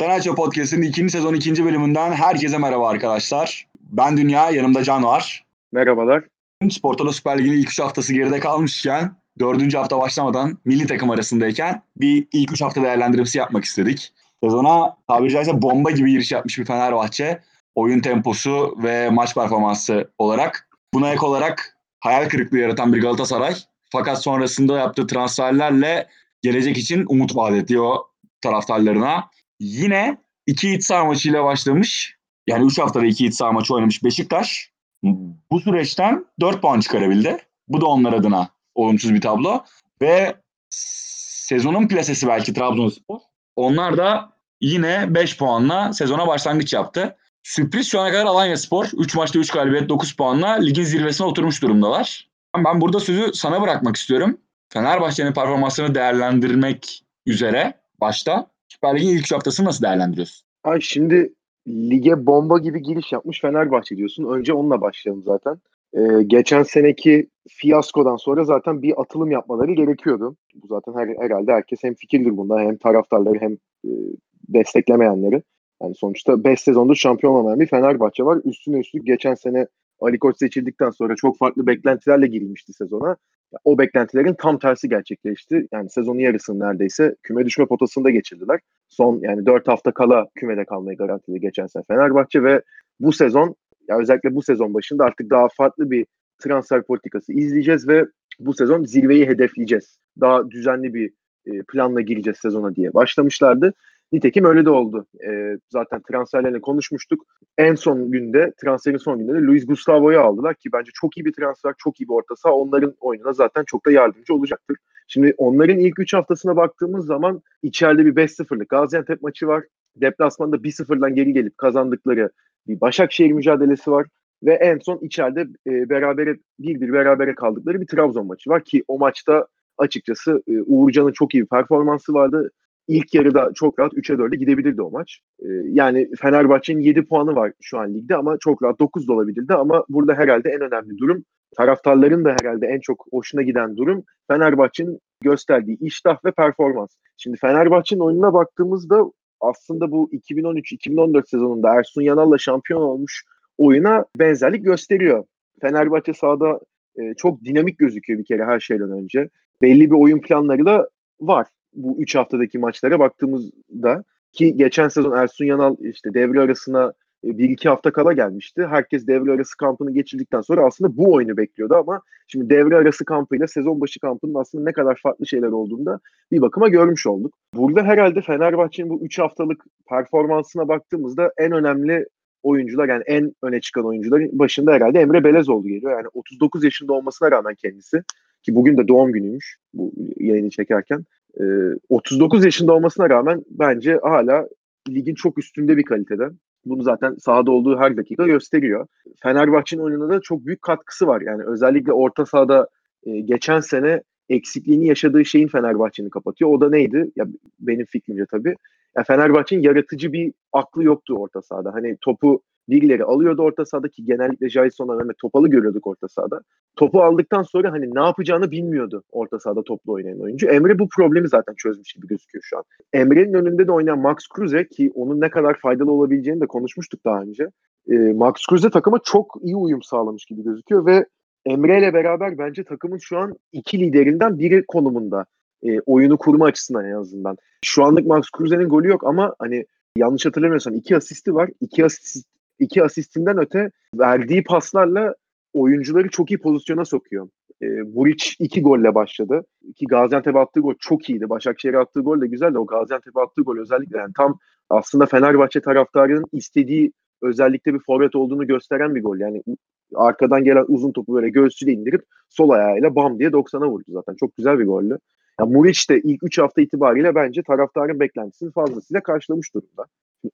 Fenerbahçe Podcast'ın ikinci sezon ikinci bölümünden herkese merhaba arkadaşlar. Ben Dünya, yanımda Can var. Merhabalar. Sportolo Süper Lig'in ilk üç haftası geride kalmışken, dördüncü hafta başlamadan milli takım arasındayken bir ilk üç hafta değerlendirmesi yapmak istedik. Sezona tabiri caizse bomba gibi giriş yapmış bir Fenerbahçe. Oyun temposu ve maç performansı olarak. Buna ek olarak hayal kırıklığı yaratan bir Galatasaray. Fakat sonrasında yaptığı transferlerle gelecek için umut vaat ediyor taraftarlarına. Yine iki iç saha maçıyla başlamış. Yani 3 haftada iki iç saha maçı oynamış Beşiktaş. Bu süreçten 4 puan çıkarabildi. Bu da onlar adına olumsuz bir tablo. Ve sezonun plasesi belki Trabzonspor. Onlar da yine 5 puanla sezona başlangıç yaptı. Sürpriz şu ana kadar Alanya Spor. 3 maçta 3 galibiyet 9 puanla ligin zirvesine oturmuş durumdalar. Ben burada sözü sana bırakmak istiyorum. Fenerbahçe'nin performansını değerlendirmek üzere başta Süper Lig'in ilk haftasını nasıl değerlendiriyorsun? Ay şimdi lige bomba gibi giriş yapmış Fenerbahçe diyorsun. Önce onunla başlayalım zaten. Ee, geçen seneki fiyaskodan sonra zaten bir atılım yapmaları gerekiyordu. Bu zaten her, herhalde herkes hem fikirdir bunda hem taraftarları hem e, desteklemeyenleri. Yani sonuçta 5 sezondur şampiyon olmayan bir Fenerbahçe var. Üstüne üstlük geçen sene Ali Koç seçildikten sonra çok farklı beklentilerle girilmişti sezona. O beklentilerin tam tersi gerçekleşti. Yani sezonun yarısını neredeyse küme düşme potasında geçirdiler. Son yani 4 hafta kala kümede kalmayı garantiledi geçen sene Fenerbahçe ve bu sezon ya özellikle bu sezon başında artık daha farklı bir transfer politikası izleyeceğiz ve bu sezon zirveyi hedefleyeceğiz. Daha düzenli bir planla gireceğiz sezona diye başlamışlardı. Nitekim öyle de oldu. E, zaten transferlerle konuşmuştuk. En son günde, transferin son günde de Luis Gustavo'yu aldılar ki bence çok iyi bir transfer, çok iyi bir orta saha. Onların oyununa zaten çok da yardımcı olacaktır. Şimdi onların ilk 3 haftasına baktığımız zaman içeride bir 5-0'lık Gaziantep maçı var. Deplasmanda 1-0'dan geri gelip kazandıkları bir Başakşehir mücadelesi var. Ve en son içeride e, berabere bir bir berabere kaldıkları bir Trabzon maçı var ki o maçta açıkçası e, Uğurcan'ın çok iyi bir performansı vardı ilk yarıda çok rahat 3'e 4'e gidebilirdi o maç. Ee, yani Fenerbahçe'nin 7 puanı var şu an ligde ama çok rahat 9 da olabilirdi ama burada herhalde en önemli durum taraftarların da herhalde en çok hoşuna giden durum Fenerbahçe'nin gösterdiği iştah ve performans. Şimdi Fenerbahçe'nin oyununa baktığımızda aslında bu 2013-2014 sezonunda Ersun Yanal'la şampiyon olmuş oyuna benzerlik gösteriyor. Fenerbahçe sahada e, çok dinamik gözüküyor bir kere her şeyden önce. Belli bir oyun planları da var bu 3 haftadaki maçlara baktığımızda ki geçen sezon Ersun Yanal işte devre arasına e, bir iki hafta kala gelmişti. Herkes devre arası kampını geçirdikten sonra aslında bu oyunu bekliyordu ama şimdi devre arası kampıyla sezon başı kampının aslında ne kadar farklı şeyler olduğunda bir bakıma görmüş olduk. Burada herhalde Fenerbahçe'nin bu 3 haftalık performansına baktığımızda en önemli oyuncular yani en öne çıkan oyuncuların başında herhalde Emre Belezoğlu geliyor. Yani 39 yaşında olmasına rağmen kendisi ki bugün de doğum günüymüş bu yayını çekerken. 39 yaşında olmasına rağmen bence hala ligin çok üstünde bir kalitede. Bunu zaten sahada olduğu her dakika gösteriyor. Fenerbahçe'nin oyununa da çok büyük katkısı var. Yani özellikle orta sahada e, geçen sene eksikliğini yaşadığı şeyin Fenerbahçe'ni kapatıyor. O da neydi? Ya benim fikrimce tabii. Ya Fenerbahçe'nin yaratıcı bir aklı yoktu orta sahada. Hani topu birileri alıyordu orta sahada ki genellikle Jason'la Mehmet Topal'ı görüyorduk orta sahada. Topu aldıktan sonra hani ne yapacağını bilmiyordu orta sahada toplu oynayan oyuncu. Emre bu problemi zaten çözmüş gibi gözüküyor şu an. Emre'nin önünde de oynayan Max Kruse ki onun ne kadar faydalı olabileceğini de konuşmuştuk daha önce. E, Max Kruse takıma çok iyi uyum sağlamış gibi gözüküyor ve Emre ile beraber bence takımın şu an iki liderinden biri konumunda. E, oyunu kurma açısından en azından. Şu anlık Max Kruse'nin golü yok ama hani yanlış hatırlamıyorsam iki asisti var. İki asist iki asistinden öte verdiği paslarla oyuncuları çok iyi pozisyona sokuyor. E, Buric iki golle başladı. Ki Gaziantep'e attığı gol çok iyiydi. Başakşehir'e attığı gol de güzel de o Gaziantep'e attığı gol özellikle yani tam aslında Fenerbahçe taraftarının istediği özellikle bir forvet olduğunu gösteren bir gol. Yani arkadan gelen uzun topu böyle göğsüyle indirip sol ayağıyla bam diye 90'a vurdu zaten. Çok güzel bir goldü. Ya Muric de ilk 3 hafta itibariyle bence taraftarın beklentisini fazlasıyla karşılamış durumda.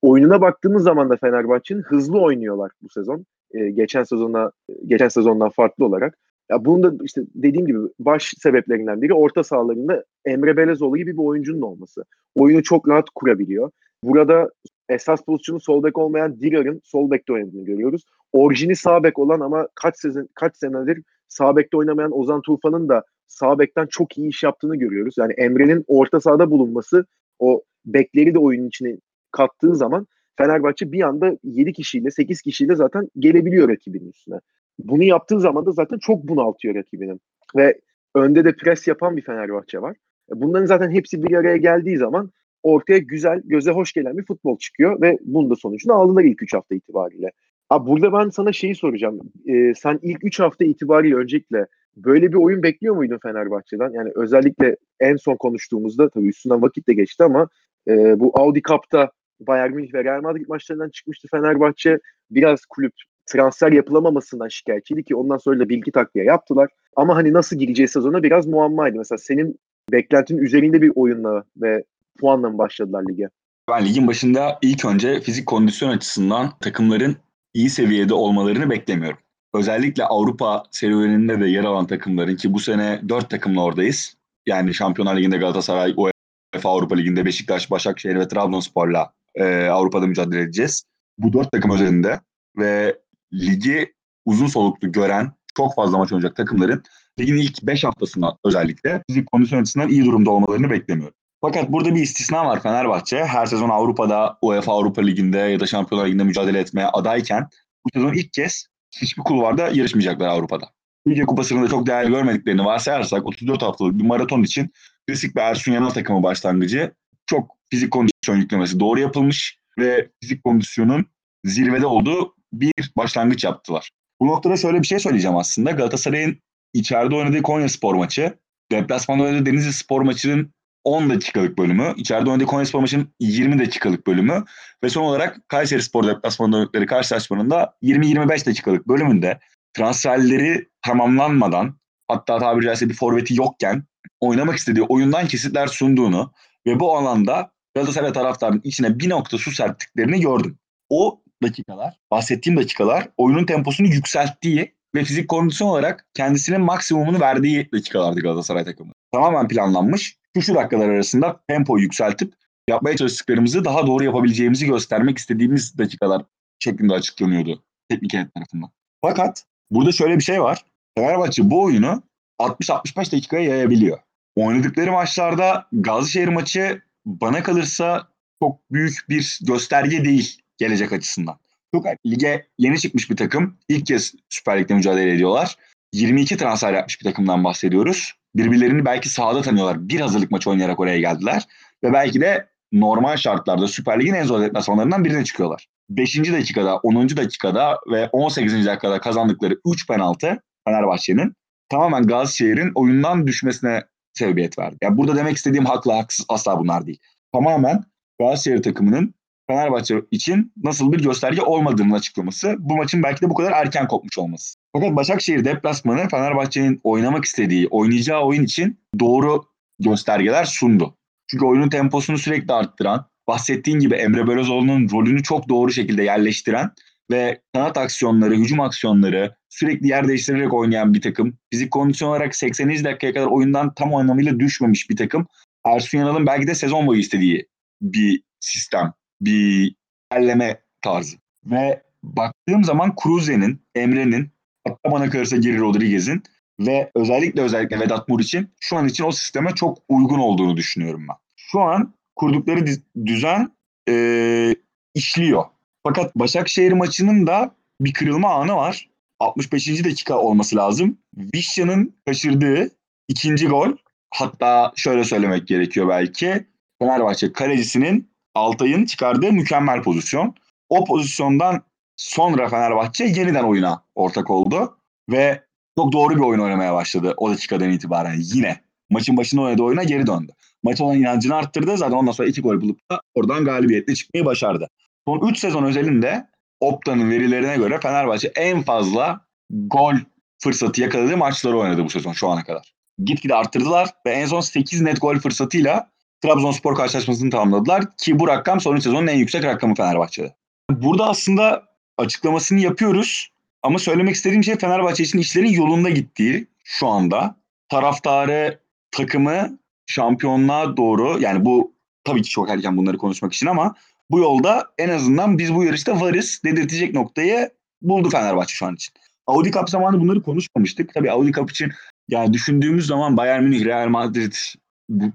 Oyununa baktığımız zaman da Fenerbahçe'nin hızlı oynuyorlar bu sezon. Ee, geçen sezona geçen sezondan farklı olarak. Ya bunun da işte dediğim gibi baş sebeplerinden biri orta sahalarında Emre Belezoğlu gibi bir oyuncunun olması. Oyunu çok rahat kurabiliyor. Burada esas pozisyonu sol bek olmayan Dirar'ın sol bekte oynadığını görüyoruz. Orijini sağ bek olan ama kaç sezon kaç senedir sağ bekte oynamayan Ozan Tufan'ın da sağ bekten çok iyi iş yaptığını görüyoruz. Yani Emre'nin orta sahada bulunması o bekleri de oyunun içine kattığın zaman Fenerbahçe bir anda 7 kişiyle 8 kişiyle zaten gelebiliyor rakibinin üstüne. Bunu yaptığı zaman da zaten çok bunaltıyor rakibinin. Ve önde de pres yapan bir Fenerbahçe var. E, bunların zaten hepsi bir araya geldiği zaman ortaya güzel, göze hoş gelen bir futbol çıkıyor ve bunun da sonucunu aldılar ilk 3 hafta itibariyle. Abi burada ben sana şeyi soracağım. Ee, sen ilk 3 hafta itibariyle öncelikle böyle bir oyun bekliyor muydun Fenerbahçe'den? Yani özellikle en son konuştuğumuzda tabii üstünden vakit de geçti ama e, bu Audi Cup'ta Bayern Münih ve Real Madrid maçlarından çıkmıştı Fenerbahçe. Biraz kulüp transfer yapılamamasından şikayetçiydi ki ondan sonra da bilgi takviye yaptılar. Ama hani nasıl gireceği sezona biraz muammaydı. Mesela senin beklentinin üzerinde bir oyunla ve puanla mı başladılar lige? Ben ligin başında ilk önce fizik kondisyon açısından takımların iyi seviyede olmalarını beklemiyorum. Özellikle Avrupa serüveninde de yer alan takımların ki bu sene 4 takımla oradayız. Yani Şampiyonlar Ligi'nde Galatasaray, UEFA Avrupa Ligi'nde Beşiktaş, Başakşehir ve Trabzonspor'la e, Avrupa'da mücadele edeceğiz. Bu dört takım üzerinde ve ligi uzun soluklu gören çok fazla maç oynayacak takımların ligin ilk 5 haftasında özellikle fizik kondisyon açısından iyi durumda olmalarını beklemiyorum. Fakat burada bir istisna var Fenerbahçe. Her sezon Avrupa'da, UEFA Avrupa Ligi'nde ya da Şampiyonlar Ligi'nde mücadele etmeye adayken bu sezon ilk kez hiçbir kulvarda yarışmayacaklar Avrupa'da. Türkiye Kupası'nda çok değer görmediklerini varsayarsak 34 haftalık bir maraton için klasik bir Ersun Yanal takımı başlangıcı çok fizik kondisyon yüklemesi doğru yapılmış ve fizik kondisyonun zirvede olduğu bir başlangıç yaptılar. Bu noktada şöyle bir şey söyleyeceğim aslında. Galatasaray'ın içeride oynadığı Konya Spor maçı, deplasmanda oynadığı Denizli Spor maçının 10 dakikalık bölümü, içeride oynadığı Konya Spor maçının 20 dakikalık bölümü ve son olarak Kayseri Spor deplasmanda oynadıkları karşılaşmanın da 20-25 dakikalık bölümünde transferleri tamamlanmadan hatta tabiri caizse bir forveti yokken oynamak istediği oyundan kesitler sunduğunu ve bu alanda Galatasaray taraftarının içine bir nokta su serptiklerini gördüm. O dakikalar, bahsettiğim dakikalar oyunun temposunu yükselttiği ve fizik kondisyon olarak kendisinin maksimumunu verdiği dakikalardı Galatasaray takımı. Tamamen planlanmış. Şu şu dakikalar arasında tempoyu yükseltip yapmaya çalıştıklarımızı daha doğru yapabileceğimizi göstermek istediğimiz dakikalar şeklinde açıklanıyordu teknik heyet tarafından. Fakat burada şöyle bir şey var. Fenerbahçe bu oyunu 60-65 dakikaya yayabiliyor. Oynadıkları maçlarda Gazişehir maçı bana kalırsa çok büyük bir gösterge değil gelecek açısından. Çok lige yeni çıkmış bir takım. İlk kez Süper Lig'de mücadele ediyorlar. 22 transfer yapmış bir takımdan bahsediyoruz. Birbirlerini belki sahada tanıyorlar. Bir hazırlık maçı oynayarak oraya geldiler. Ve belki de normal şartlarda Süper Lig'in en zor deplasmanlarından birine çıkıyorlar. 5. dakikada, 10. dakikada ve 18. dakikada kazandıkları 3 penaltı Fenerbahçe'nin tamamen Gazişehir'in oyundan düşmesine sebebiyet verdi. Yani burada demek istediğim haklı haksız asla bunlar değil. Tamamen Galatasaray takımının Fenerbahçe için nasıl bir gösterge olmadığının açıklaması. Bu maçın belki de bu kadar erken kopmuş olması. Fakat Başakşehir deplasmanı Fenerbahçe'nin oynamak istediği, oynayacağı oyun için doğru göstergeler sundu. Çünkü oyunun temposunu sürekli arttıran, bahsettiğin gibi Emre Belözoğlu'nun rolünü çok doğru şekilde yerleştiren ve kanat aksiyonları, hücum aksiyonları sürekli yer değiştirerek oynayan bir takım. Fizik kondisyon olarak 80. dakikaya kadar oyundan tam anlamıyla düşmemiş bir takım. Ersun Yanal'ın belki de sezon boyu istediği bir sistem, bir yerleme tarzı. Ve baktığım zaman Kruse'nin, Emre'nin, hatta bana kalırsa Geri Rodriguez'in ve özellikle özellikle Vedat Muriç'in şu an için o sisteme çok uygun olduğunu düşünüyorum ben. Şu an kurdukları düzen e, işliyor. Fakat Başakşehir maçının da bir kırılma anı var. 65. dakika olması lazım. Vişya'nın kaçırdığı ikinci gol hatta şöyle söylemek gerekiyor belki. Fenerbahçe kalecisinin Altay'ın çıkardığı mükemmel pozisyon. O pozisyondan sonra Fenerbahçe yeniden oyuna ortak oldu ve çok doğru bir oyun oynamaya başladı o dakikadan itibaren yine. Maçın başında oynadığı oyuna geri döndü. Maç olan inancını arttırdı. Zaten ondan sonra iki gol bulup da oradan galibiyetle çıkmayı başardı. Son 3 sezon özelinde Opta'nın verilerine göre Fenerbahçe en fazla gol fırsatı yakaladığı maçları oynadı bu sezon şu ana kadar. Gitgide arttırdılar ve en son 8 net gol fırsatıyla Trabzonspor karşılaşmasını tamamladılar ki bu rakam son sezonun en yüksek rakamı Fenerbahçe'de. Burada aslında açıklamasını yapıyoruz ama söylemek istediğim şey Fenerbahçe için işlerin yolunda gittiği şu anda. Taraftarı, takımı şampiyonluğa doğru yani bu tabii ki çok erken bunları konuşmak için ama bu yolda en azından biz bu yarışta varız dedirtecek noktayı buldu Fenerbahçe şu an için. Audi Cup zamanı bunları konuşmamıştık. Tabii Audi Cup için yani düşündüğümüz zaman Bayern Münih, Real Madrid,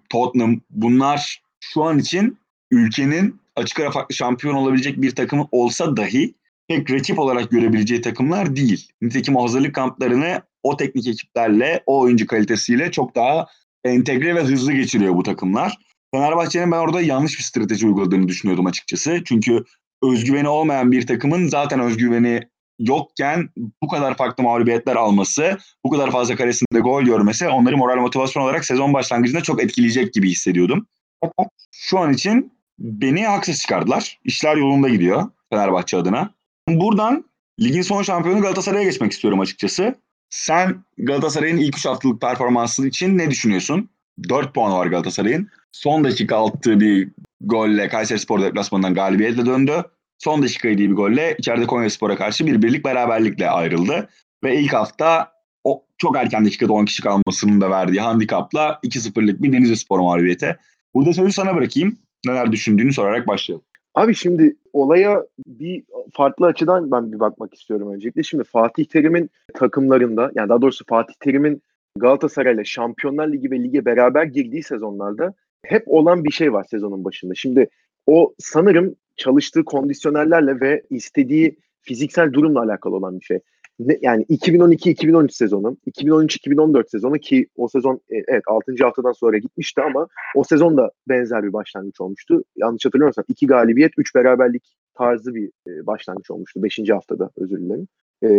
Tottenham bunlar şu an için ülkenin açık ara farklı şampiyon olabilecek bir takım olsa dahi pek rakip olarak görebileceği takımlar değil. Nitekim hazırlık kamplarını o teknik ekiplerle, o oyuncu kalitesiyle çok daha entegre ve hızlı geçiriyor bu takımlar. Fenerbahçe'nin ben orada yanlış bir strateji uyguladığını düşünüyordum açıkçası. Çünkü özgüveni olmayan bir takımın zaten özgüveni yokken bu kadar farklı mağlubiyetler alması, bu kadar fazla karesinde gol görmesi onları moral motivasyon olarak sezon başlangıcında çok etkileyecek gibi hissediyordum. Şu an için beni haksız çıkardılar. İşler yolunda gidiyor Fenerbahçe adına. Buradan ligin son şampiyonu Galatasaray'a geçmek istiyorum açıkçası. Sen Galatasaray'ın ilk 3 haftalık performansı için ne düşünüyorsun? 4 puan var Galatasaray'ın. Son dakika attığı bir golle Kayseri Spor deplasmanından galibiyetle döndü. Son dakika yediği bir golle içeride Konya Spor'a karşı bir birlik beraberlikle ayrıldı. Ve ilk hafta o çok erken dakikada 10 kişi kalmasının da verdiği handikapla 2-0'lık bir Denizli Spor mağlubiyeti. Burada sözü sana bırakayım. Neler düşündüğünü sorarak başlayalım. Abi şimdi olaya bir farklı açıdan ben bir bakmak istiyorum öncelikle. Şimdi Fatih Terim'in takımlarında yani daha doğrusu Fatih Terim'in Galatasaray'la Şampiyonlar Ligi ve lige beraber girdiği sezonlarda hep olan bir şey var sezonun başında. Şimdi o sanırım çalıştığı kondisyonerlerle ve istediği fiziksel durumla alakalı olan bir şey. Ne, yani 2012-2013 sezonu, 2013-2014 sezonu ki o sezon e, evet 6. haftadan sonra gitmişti ama o sezon da benzer bir başlangıç olmuştu. Yanlış hatırlamıyorsam 2 galibiyet, 3 beraberlik tarzı bir e, başlangıç olmuştu 5. haftada özür dilerim. E,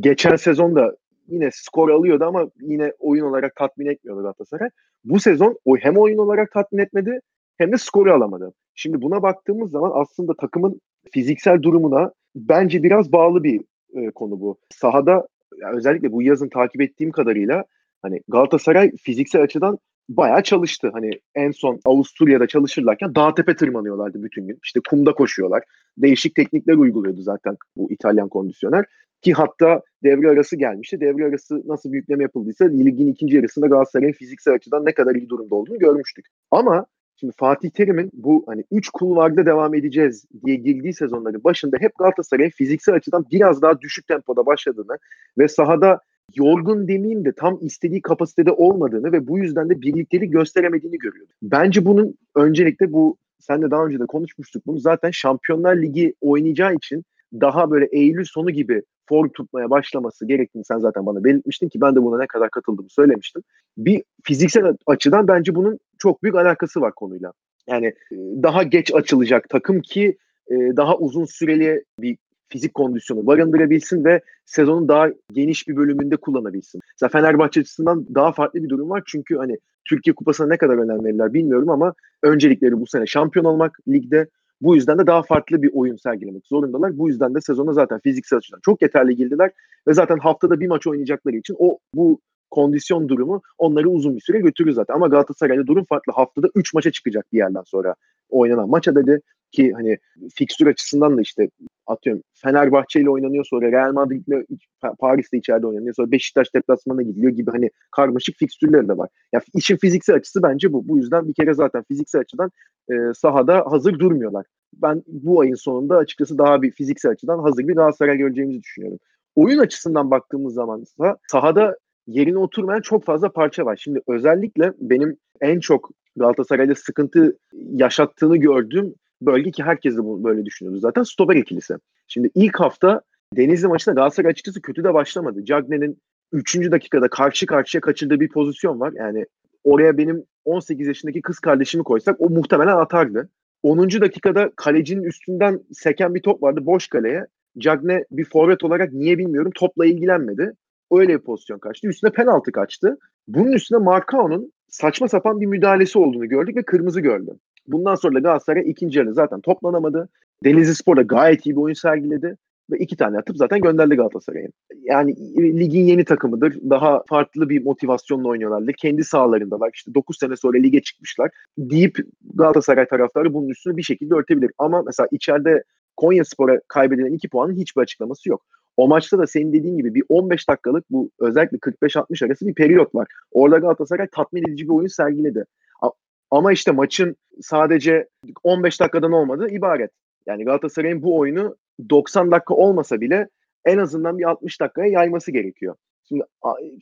geçen sezon da yine skor alıyordu ama yine oyun olarak tatmin etmiyordu Galatasaray. Bu sezon o hem oyun olarak tatmin etmedi hem de skoru alamadı. Şimdi buna baktığımız zaman aslında takımın fiziksel durumuna bence biraz bağlı bir e, konu bu. Sahada yani özellikle bu yazın takip ettiğim kadarıyla hani Galatasaray fiziksel açıdan bayağı çalıştı. Hani en son Avusturya'da çalışırlarken dağ tepe tırmanıyorlardı bütün gün. İşte kumda koşuyorlar. Değişik teknikler uyguluyordu zaten bu İtalyan kondisyoner. Ki hatta devre arası gelmişti. Devre arası nasıl bir yükleme yapıldıysa ligin ikinci yarısında Galatasaray'ın fiziksel açıdan ne kadar iyi durumda olduğunu görmüştük. Ama Şimdi Fatih Terim'in bu hani 3 kulvarda devam edeceğiz diye girdiği sezonların başında hep Galatasaray'ın fiziksel açıdan biraz daha düşük tempoda başladığını ve sahada yorgun demeyeyim de tam istediği kapasitede olmadığını ve bu yüzden de birliktelik gösteremediğini görüyordu. Bence bunun öncelikle bu sen de daha önce de konuşmuştuk bunu zaten Şampiyonlar Ligi oynayacağı için daha böyle Eylül sonu gibi form tutmaya başlaması gerektiğini sen zaten bana belirtmiştin ki ben de buna ne kadar katıldığımı söylemiştim. Bir fiziksel açıdan bence bunun çok büyük alakası var konuyla. Yani e, daha geç açılacak takım ki e, daha uzun süreli bir fizik kondisyonu barındırabilsin ve sezonun daha geniş bir bölümünde kullanabilsin. Mesela Fenerbahçe açısından daha farklı bir durum var. Çünkü hani Türkiye Kupası'na ne kadar önem verirler bilmiyorum ama öncelikleri bu sene şampiyon olmak ligde bu yüzden de daha farklı bir oyun sergilemek zorundalar. Bu yüzden de sezona zaten fiziksel açıdan çok yeterli girdiler ve zaten haftada bir maç oynayacakları için o bu kondisyon durumu onları uzun bir süre götürür zaten. Ama Galatasaray'da durum farklı. Haftada 3 maça çıkacak bir yerden sonra oynanan maça dedi ki hani fikstür açısından da işte atıyorum Fenerbahçe ile oynanıyor sonra Real Madrid ile Paris'te içeride oynanıyor sonra Beşiktaş deplasmanına gidiyor gibi hani karmaşık fikstürleri de var. Yani işin fiziksel açısı bence bu. Bu yüzden bir kere zaten fiziksel açıdan e, sahada hazır durmuyorlar. Ben bu ayın sonunda açıkçası daha bir fiziksel açıdan hazır bir Galatasaray göreceğimizi düşünüyorum. Oyun açısından baktığımız zaman sahada yerine oturmayan çok fazla parça var. Şimdi özellikle benim en çok Galatasaray'da sıkıntı yaşattığını gördüğüm bölge ki herkes de böyle düşünüyordu zaten stoper ikilisi. Şimdi ilk hafta Denizli maçında Galatasaray açıkçası kötü de başlamadı. Cagne'nin 3. dakikada karşı karşıya kaçırdığı bir pozisyon var. Yani oraya benim 18 yaşındaki kız kardeşimi koysak o muhtemelen atardı. 10. dakikada kalecinin üstünden seken bir top vardı boş kaleye. Cagne bir forvet olarak niye bilmiyorum topla ilgilenmedi. Öyle bir pozisyon kaçtı. Üstüne penaltı kaçtı. Bunun üstüne Marcao'nun saçma sapan bir müdahalesi olduğunu gördük ve kırmızı gördü. Bundan sonra da Galatasaray ikinci yarı zaten toplanamadı. Denizli Spor da gayet iyi bir oyun sergiledi ve iki tane atıp zaten gönderdi Galatasaray'ı. Yani ligin yeni takımıdır. Daha farklı bir motivasyonla oynuyorlar. Kendi sahalarındalar. İşte 9 sene sonra lige çıkmışlar. Deyip Galatasaray taraftarı bunun üstünü bir şekilde örtebilir. Ama mesela içeride Konya Spor'a kaybedilen iki puanın hiçbir açıklaması yok. O maçta da senin dediğin gibi bir 15 dakikalık bu özellikle 45-60 arası bir periyot var. Orada Galatasaray tatmin edici bir oyun sergiledi. Ama işte maçın sadece 15 dakikadan olmadığı ibaret. Yani Galatasaray'ın bu oyunu 90 dakika olmasa bile en azından bir 60 dakikaya yayması gerekiyor. Şimdi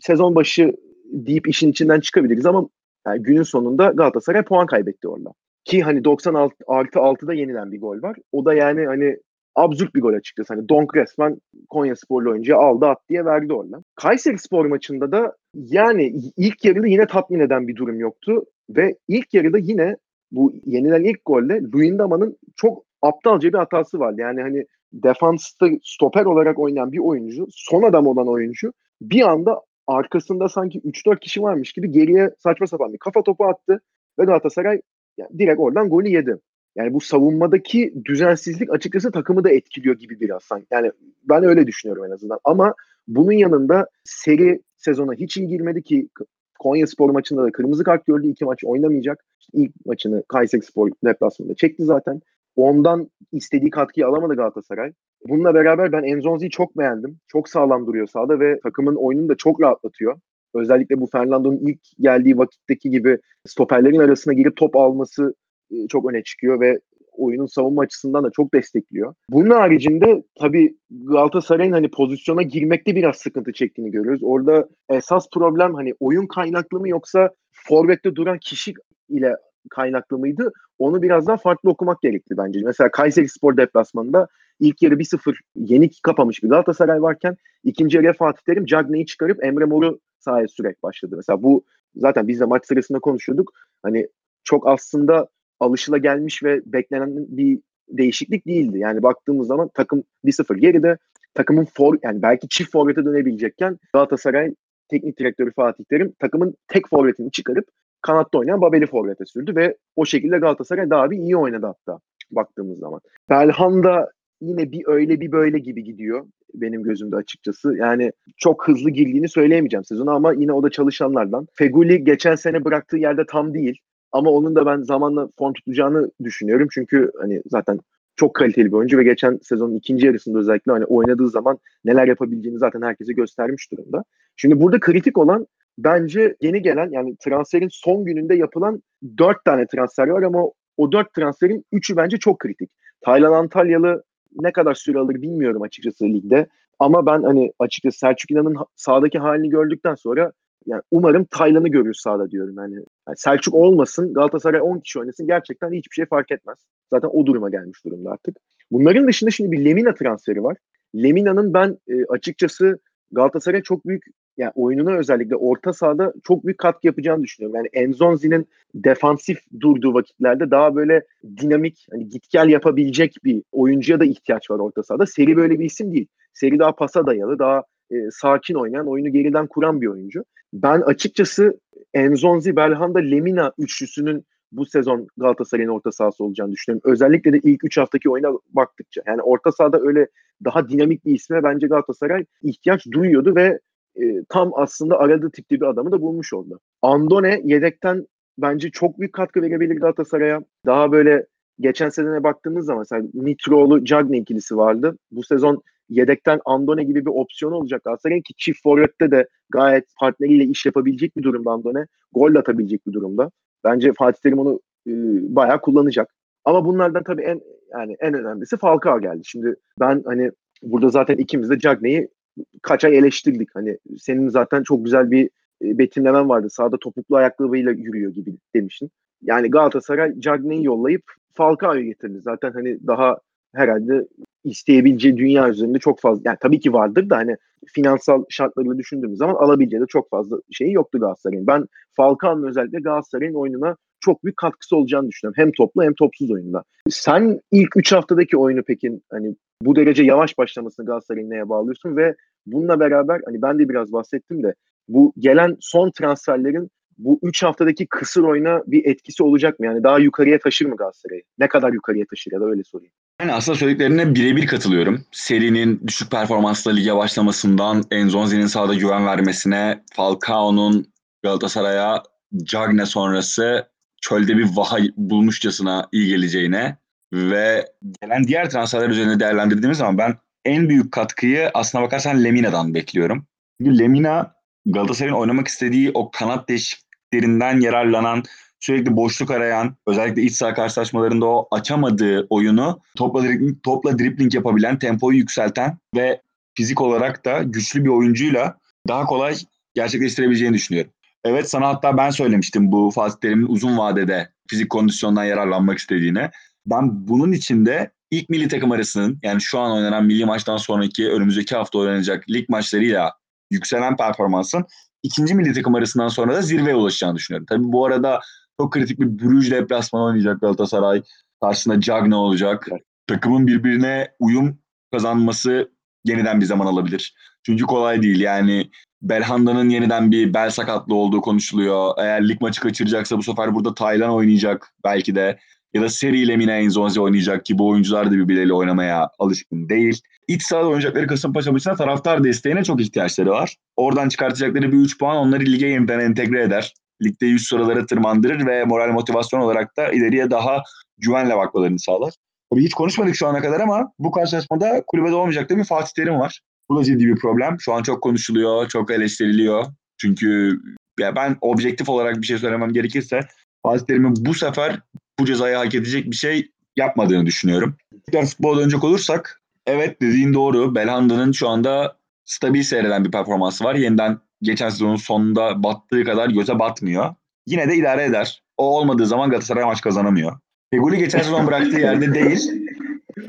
sezon başı deyip işin içinden çıkabiliriz ama yani günün sonunda Galatasaray puan kaybetti orada. Ki hani 96 artı 6'da yenilen bir gol var. O da yani hani absürt bir gol açıkçası. Hani Donk resmen Konya Sporlu oyuncuya aldı at diye verdi oradan. Kayseri Spor maçında da yani ilk yarıda yine tatmin eden bir durum yoktu. Ve ilk yarıda yine bu yenilen ilk golle Luyendama'nın çok aptalca bir hatası vardı. Yani hani defansta stoper olarak oynayan bir oyuncu, son adam olan oyuncu bir anda arkasında sanki 3-4 kişi varmış gibi geriye saçma sapan bir kafa topu attı ve Galatasaray yani direkt oradan golü yedi. Yani bu savunmadaki düzensizlik açıkçası takımı da etkiliyor gibi biraz sanki. Yani ben öyle düşünüyorum en azından. Ama bunun yanında seri sezona hiç iyi girmedi ki Konya Spor maçında da kırmızı kart gördü. iki maç oynamayacak. İlk maçını Kayseri Spor deplasmanında çekti zaten. Ondan istediği katkıyı alamadı Galatasaray. Bununla beraber ben Enzonzi'yi çok beğendim. Çok sağlam duruyor sahada ve takımın oyununu da çok rahatlatıyor. Özellikle bu Fernando'nun ilk geldiği vakitteki gibi stoperlerin arasına girip top alması çok öne çıkıyor ve oyunun savunma açısından da çok destekliyor. Bunun haricinde tabii Galatasaray'ın hani pozisyona girmekte biraz sıkıntı çektiğini görüyoruz. Orada esas problem hani oyun kaynaklı mı yoksa forvette duran kişi ile kaynaklı mıydı? Onu biraz daha farklı okumak gerekli bence. Mesela Kayseri Spor deplasmanında ilk yarı 1-0 yenik kapamış bir Galatasaray varken ikinci yarıya Fatih Terim Cagney'i çıkarıp Emre Mor'u sahaya sürek başladı. Mesela bu zaten biz de maç sırasında konuşuyorduk. Hani çok aslında alışıla gelmiş ve beklenen bir değişiklik değildi. Yani baktığımız zaman takım 1-0 geride. Takımın for yani belki çift forvete dönebilecekken Galatasaray teknik direktörü Fatih Terim takımın tek forvetini çıkarıp kanatta oynayan Babel'i forvete sürdü ve o şekilde Galatasaray daha bir iyi oynadı hatta baktığımız zaman. Belhanda yine bir öyle bir böyle gibi gidiyor benim gözümde açıkçası. Yani çok hızlı girdiğini söyleyemeyeceğim sezonu ama yine o da çalışanlardan. Feguli geçen sene bıraktığı yerde tam değil. Ama onun da ben zamanla form tutacağını düşünüyorum. Çünkü hani zaten çok kaliteli bir oyuncu ve geçen sezonun ikinci yarısında özellikle hani oynadığı zaman neler yapabileceğini zaten herkese göstermiş durumda. Şimdi burada kritik olan bence yeni gelen yani transferin son gününde yapılan dört tane transfer var ama o dört transferin üçü bence çok kritik. Taylan Antalyalı ne kadar süre alır bilmiyorum açıkçası ligde. Ama ben hani açıkçası Selçuk İnan'ın sağdaki halini gördükten sonra yani umarım Taylan'ı görürüz sahada diyorum. Yani, yani Selçuk olmasın, Galatasaray 10 kişi oynasın gerçekten hiçbir şey fark etmez. Zaten o duruma gelmiş durumda artık. Bunların dışında şimdi bir Lemina transferi var. Lemina'nın ben e, açıkçası Galatasaray'a çok büyük yani oyununa özellikle orta sahada çok büyük katkı yapacağını düşünüyorum. Yani Enzonzi'nin defansif durduğu vakitlerde daha böyle dinamik, hani git gel yapabilecek bir oyuncuya da ihtiyaç var orta sahada. Seri böyle bir isim değil. Seri daha pasa dayalı, daha e, sakin oynayan, oyunu geriden kuran bir oyuncu. Ben açıkçası Enzonzi, Belhanda, Lemina üçlüsünün bu sezon Galatasaray'ın orta sahası olacağını düşünüyorum. Özellikle de ilk 3 haftaki oyuna baktıkça. Yani orta sahada öyle daha dinamik bir isme bence Galatasaray ihtiyaç duyuyordu ve e, tam aslında aradığı tipte bir adamı da bulmuş oldu. Andone yedekten bence çok büyük katkı verebilir Galatasaray'a. Daha böyle geçen sezone baktığımız zaman mesela Mitroğlu Cagney ikilisi vardı. Bu sezon yedekten Andone gibi bir opsiyon olacak Galatasaray'ın ki çift forvette de gayet partneriyle iş yapabilecek bir durumda Andone. Gol atabilecek bir durumda. Bence Fatih Terim onu e, bayağı kullanacak. Ama bunlardan tabii en yani en önemlisi Falcao geldi. Şimdi ben hani burada zaten ikimiz de Cagney'i kaç ay eleştirdik. Hani senin zaten çok güzel bir e, betimlemen vardı. Sağda topuklu ayakkabıyla yürüyor gibi demiştin. Yani Galatasaray Cagney'i yollayıp Falcao'yu getirdi. Zaten hani daha herhalde isteyebileceği dünya üzerinde çok fazla yani tabii ki vardır da hani finansal şartlarıyla düşündüğümüz zaman alabileceği de çok fazla şeyi yoktu Galatasaray'ın. Ben Falcao'nun özellikle Galatasaray'ın oyununa çok büyük katkısı olacağını düşünüyorum. Hem toplu hem topsuz oyunda. Sen ilk 3 haftadaki oyunu peki hani bu derece yavaş başlamasını Galatasaray'ın neye bağlıyorsun ve bununla beraber hani ben de biraz bahsettim de bu gelen son transferlerin bu 3 haftadaki kısır oyuna bir etkisi olacak mı? Yani daha yukarıya taşır mı Galatasaray'ı? Ne kadar yukarıya taşır ya da öyle sorayım. Yani aslında söylediklerine birebir katılıyorum. Serinin düşük performansla lige başlamasından Enzonzi'nin sahada güven vermesine, Falcao'nun Galatasaray'a Cagne sonrası çölde bir vaha bulmuşçasına iyi geleceğine ve gelen diğer transferler üzerine değerlendirdiğimiz zaman ben en büyük katkıyı aslına bakarsan Lemina'dan bekliyorum. Çünkü Lemina Galatasaray'ın oynamak istediği o kanat değişikliklerinden yararlanan sürekli boşluk arayan, özellikle iç saha karşılaşmalarında o açamadığı oyunu topla dribling, topla dribling yapabilen, tempoyu yükselten ve fizik olarak da güçlü bir oyuncuyla daha kolay gerçekleştirebileceğini düşünüyorum. Evet sana hatta ben söylemiştim bu Fatih Terim'in uzun vadede fizik kondisyondan yararlanmak istediğine. Ben bunun içinde ilk milli takım arasının yani şu an oynanan milli maçtan sonraki önümüzdeki hafta oynanacak lig maçlarıyla yükselen performansın ikinci milli takım arasından sonra da zirveye ulaşacağını düşünüyorum. Tabii bu arada çok kritik bir Bruges deplasmanı oynayacak Galatasaray. Karşısında Cagne olacak. Takımın birbirine uyum kazanması yeniden bir zaman alabilir. Çünkü kolay değil. Yani Belhanda'nın yeniden bir bel sakatlığı olduğu konuşuluyor. Eğer lig maçı kaçıracaksa bu sefer burada Taylan oynayacak belki de. Ya da Seri ile Mina Enzonzi oynayacak ki bu oyuncular da birbirleriyle oynamaya alışkın değil. İç sahada oynayacakları Kasımpaşa maçına taraftar desteğine çok ihtiyaçları var. Oradan çıkartacakları bir 3 puan onları lige yeniden entegre eder. Ligde 100 sıralara tırmandırır ve moral motivasyon olarak da ileriye daha güvenle bakmalarını sağlar. Tabii hiç konuşmadık şu ana kadar ama bu karşılaşmada kulübede olmayacak da bir Fatih Terim var. Bu da ciddi bir problem. Şu an çok konuşuluyor, çok eleştiriliyor. Çünkü ya ben objektif olarak bir şey söylemem gerekirse Fatih Terim'in bu sefer bu cezayı hak edecek bir şey yapmadığını düşünüyorum. Tekrar futbola dönecek olursak evet dediğin doğru. Belhanda'nın şu anda stabil seyreden bir performansı var. Yeniden geçen sezonun sonunda battığı kadar göze batmıyor. Yine de idare eder. O olmadığı zaman Galatasaray maç kazanamıyor. Feguli geçen sezon bıraktığı yerde değil.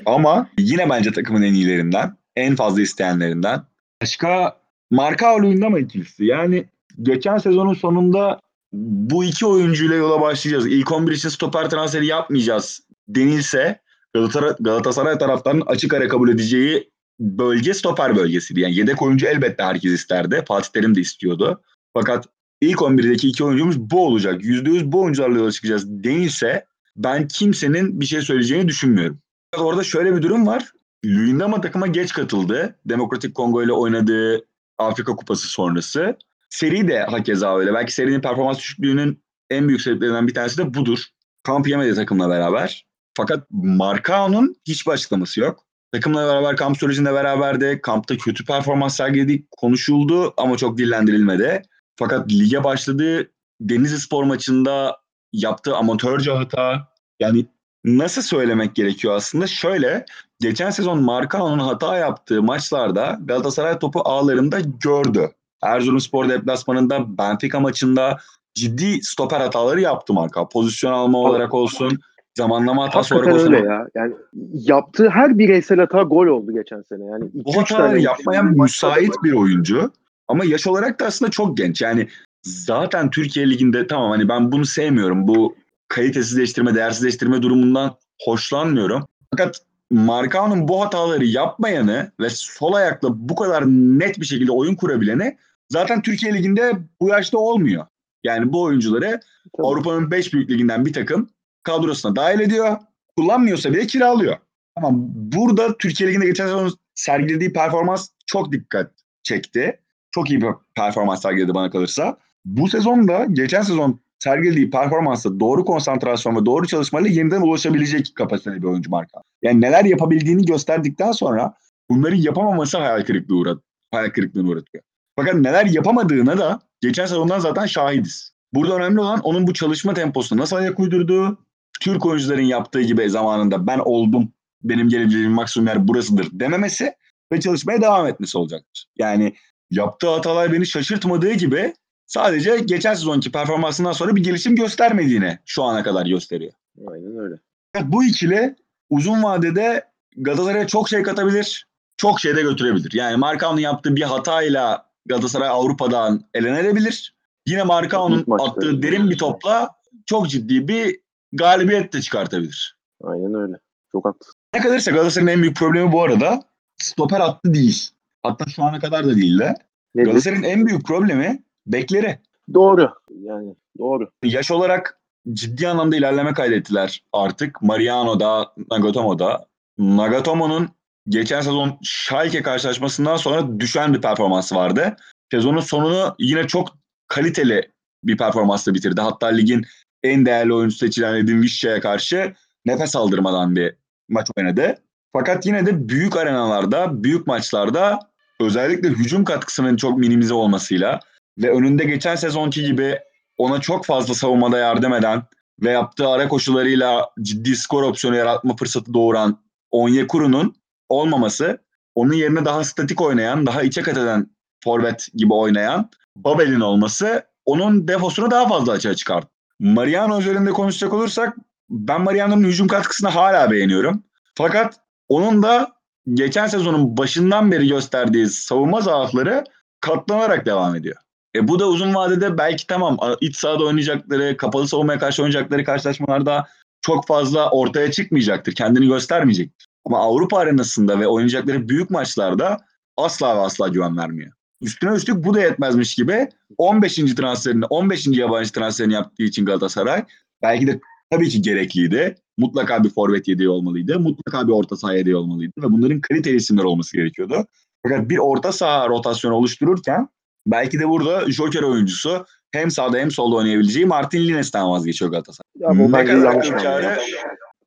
Ama yine bence takımın en iyilerinden. En fazla isteyenlerinden. Başka marka oyunda mı ikilisi? Yani geçen sezonun sonunda bu iki oyuncuyla yola başlayacağız. İlk 11 için stoper transferi yapmayacağız denilse Galatasaray, Galatasaray taraftarının açık ara kabul edeceği bölge stoper bölgesiydi. Yani yedek oyuncu elbette herkes isterdi. Fatih Terim de istiyordu. Fakat ilk 11'deki iki oyuncumuz bu olacak. %100 bu oyuncularla yola çıkacağız denilse ben kimsenin bir şey söyleyeceğini düşünmüyorum. Orada şöyle bir durum var. Luyendama takıma geç katıldı. Demokratik Kongo ile oynadığı Afrika Kupası sonrası. Seri de hakeza öyle. Belki serinin performans düşüklüğünün en büyük sebeplerinden bir tanesi de budur. Kamp yemedi takımla beraber. Fakat Marcao'nun hiçbir açıklaması yok. Takımla beraber kamp sürecinde beraberdi. Kampta kötü performans sergiledi konuşuldu ama çok dillendirilmedi. Fakat lige başladığı Denizli Spor maçında yaptığı amatörce hata yani nasıl söylemek gerekiyor aslında? Şöyle geçen sezon Marcao'nun hata yaptığı maçlarda Galatasaray topu ağlarında gördü. Erzurumspor deplasmanında Benfica maçında ciddi stoper hataları yaptı Marka. Pozisyon alma olarak olsun, zamanlama hatası olsun. öyle ya. Yani yaptığı her bireysel hata gol oldu geçen sene. Yani iki, Bu üç hataları tane yapmaya müsait bir oyuncu. Ama yaş olarak da aslında çok genç. Yani zaten Türkiye Ligi'nde tamam hani ben bunu sevmiyorum. Bu kalitesizleştirme, değersizleştirme durumundan hoşlanmıyorum. Fakat Marcao'nun bu hataları yapmayanı ve sol ayakla bu kadar net bir şekilde oyun kurabileni zaten Türkiye Ligi'nde bu yaşta olmuyor. Yani bu oyuncuları Tabii. Avrupa'nın 5 büyük liginden bir takım kadrosuna dahil ediyor. Kullanmıyorsa bile kiralıyor. Ama burada Türkiye Ligi'nde geçen sezon sergilediği performans çok dikkat çekti. Çok iyi bir performans sergiledi bana kalırsa. Bu sezonda geçen sezon sergilediği performansa doğru konsantrasyon ve doğru çalışmayla yeniden ulaşabilecek kapasiteli bir oyuncu marka. Yani neler yapabildiğini gösterdikten sonra bunları yapamaması hayal kırıklığı uğrat hayal kırıklığına uğratıyor. Fakat neler yapamadığına da geçen sezondan zaten şahidiz. Burada önemli olan onun bu çalışma temposunu nasıl ayak uydurduğu, Türk oyuncuların yaptığı gibi zamanında ben oldum, benim gelebileceğim maksimum yer burasıdır dememesi ve çalışmaya devam etmesi olacaktır. Yani yaptığı hatalar beni şaşırtmadığı gibi sadece geçen sezonki performansından sonra bir gelişim göstermediğini şu ana kadar gösteriyor. Aynen öyle. Bu ikili uzun vadede Galatasaray'a çok şey katabilir, çok şey de götürebilir. Yani Marcao'nun yaptığı bir hatayla Galatasaray Avrupa'dan elenebilir. Yine maçta. attığı derin bir topla çok ciddi bir galibiyet de çıkartabilir. Aynen öyle. Çok haklısın. Ne kalırsa Galatasaray'ın en büyük problemi bu arada stoper hattı değil. Hatta şu ana kadar da değil de. Galatasaray'ın en büyük problemi bekleri. Doğru. Yani doğru. Yaş olarak ciddi anlamda ilerleme kaydettiler artık. Mariano'da, Nagatomo'da. Nagatomo'nun geçen sezon Schalke karşılaşmasından sonra düşen bir performansı vardı. Sezonun sonunu yine çok kaliteli bir performansla bitirdi. Hatta ligin en değerli oyuncusu seçilen Edin Vişça'ya karşı nefes aldırmadan bir maç oynadı. Fakat yine de büyük arenalarda, büyük maçlarda özellikle hücum katkısının çok minimize olmasıyla ve önünde geçen sezonki gibi ona çok fazla savunmada yardım eden ve yaptığı ara koşularıyla ciddi skor opsiyonu yaratma fırsatı doğuran Onyekuru'nun olmaması, onun yerine daha statik oynayan, daha içe kat eden forvet gibi oynayan Babel'in olması onun defosunu daha fazla açığa çıkarttı. Mariano üzerinde konuşacak olursak ben Mariano'nun hücum katkısını hala beğeniyorum. Fakat onun da geçen sezonun başından beri gösterdiği savunma zaafları katlanarak devam ediyor. E bu da uzun vadede belki tamam iç sahada oynayacakları, kapalı savunmaya karşı oynayacakları karşılaşmalarda çok fazla ortaya çıkmayacaktır. Kendini göstermeyecektir. Ama Avrupa arenasında ve oynayacakları büyük maçlarda asla ve asla güven vermiyor. Üstüne üstlük bu da yetmezmiş gibi 15. transferini, 15. yabancı transferini yaptığı için Galatasaray belki de tabii ki gerekliydi. Mutlaka bir forvet yedeği olmalıydı. Mutlaka bir orta saha yedeği olmalıydı. Ve bunların kaliteli isimler olması gerekiyordu. Fakat bir orta saha rotasyonu oluştururken belki de burada joker oyuncusu hem sağda hem solda oynayabileceği Martin Lines'ten vazgeçiyor Galatasaray. Ya bu ne kadar yanlış akıl kârı, hamle.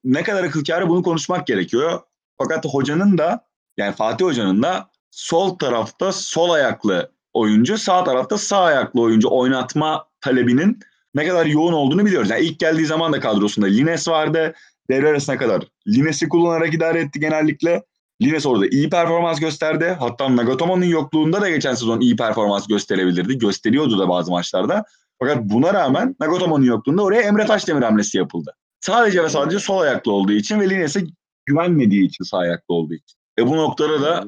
ne kadar akıl kârı bunu konuşmak gerekiyor. Fakat hocanın da yani Fatih Hoca'nın da sol tarafta sol ayaklı oyuncu, sağ tarafta sağ ayaklı oyuncu oynatma talebinin ne kadar yoğun olduğunu biliyoruz. Yani ilk geldiği zaman da kadrosunda Lines vardı. Devre arasına kadar Lines'i kullanarak idare etti genellikle. Lines orada iyi performans gösterdi. Hatta Nagatomo'nun yokluğunda da geçen sezon iyi performans gösterebilirdi. Gösteriyordu da bazı maçlarda. Fakat buna rağmen Nagatomo'nun yokluğunda oraya Emre Taşdemir hamlesi yapıldı. Sadece ve sadece sol ayaklı olduğu için ve Lines'e güvenmediği için sağ ayaklı olduğu için. E bu noktada da.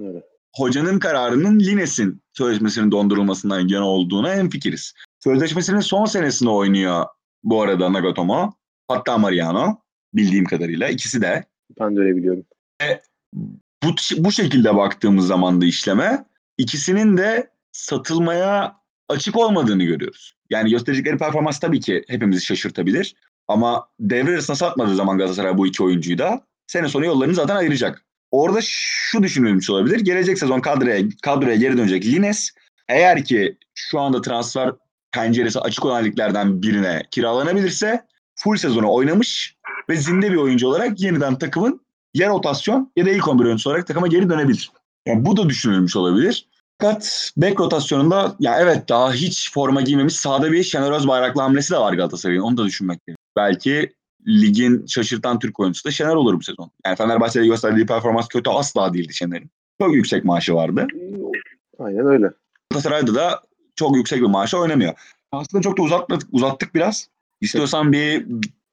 Hocanın kararının Lines'in sözleşmesinin dondurulmasından yana olduğuna hemfikiriz. Sözleşmesinin son senesinde oynuyor bu arada Nagatomo. Hatta Mariano bildiğim kadarıyla ikisi de. Ben de öyle biliyorum. Bu, bu şekilde baktığımız zaman da işleme ikisinin de satılmaya açık olmadığını görüyoruz. Yani gösterecekleri performans tabii ki hepimizi şaşırtabilir. Ama devre arasında satmadığı zaman Galatasaray bu iki oyuncuyu da sene sonu yollarını zaten ayıracak. Orada şu düşünülmüş olabilir. Gelecek sezon kadroya, kadroya geri dönecek Lines. Eğer ki şu anda transfer penceresi açık olan liglerden birine kiralanabilirse full sezonu oynamış ve zinde bir oyuncu olarak yeniden takımın yer rotasyon ya da ilk 11 oyuncusu olarak takıma geri dönebilir. Yani bu da düşünülmüş olabilir. Fakat back rotasyonunda ya evet daha hiç forma giymemiş sahada bir Şener Özbayraklı hamlesi de var Galatasaray'ın. Onu da düşünmek gerekiyor. Belki ligin şaşırtan Türk oyuncusu da Şener olur bu sezon. Yani Fenerbahçe'de gösterdiği performans kötü asla değildi Şener'in. Çok yüksek maaşı vardı. Aynen öyle. Galatasaray'da da çok yüksek bir maaşa oynamıyor. Aslında çok da uzattık, uzattık biraz. İstiyorsan bir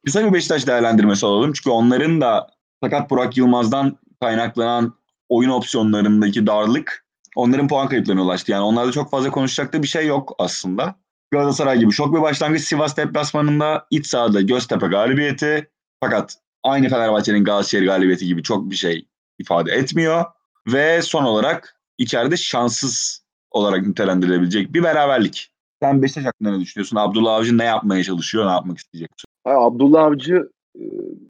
kısa bir Beşiktaş değerlendirmesi alalım. Çünkü onların da fakat Burak Yılmaz'dan kaynaklanan oyun opsiyonlarındaki darlık onların puan kayıplarına ulaştı. Yani onlarda çok fazla konuşacak da bir şey yok aslında. Galatasaray gibi şok bir başlangıç Sivas deplasmanında iç sahada Göztepe galibiyeti. Fakat aynı Fenerbahçe'nin Galatasaray galibiyeti gibi çok bir şey ifade etmiyor. Ve son olarak içeride şanssız olarak nitelendirilebilecek bir beraberlik. Sen Beşiktaş hakkında ne düşünüyorsun? Abdullah Avcı ne yapmaya çalışıyor, ne yapmak isteyecek? Abdullah Avcı e,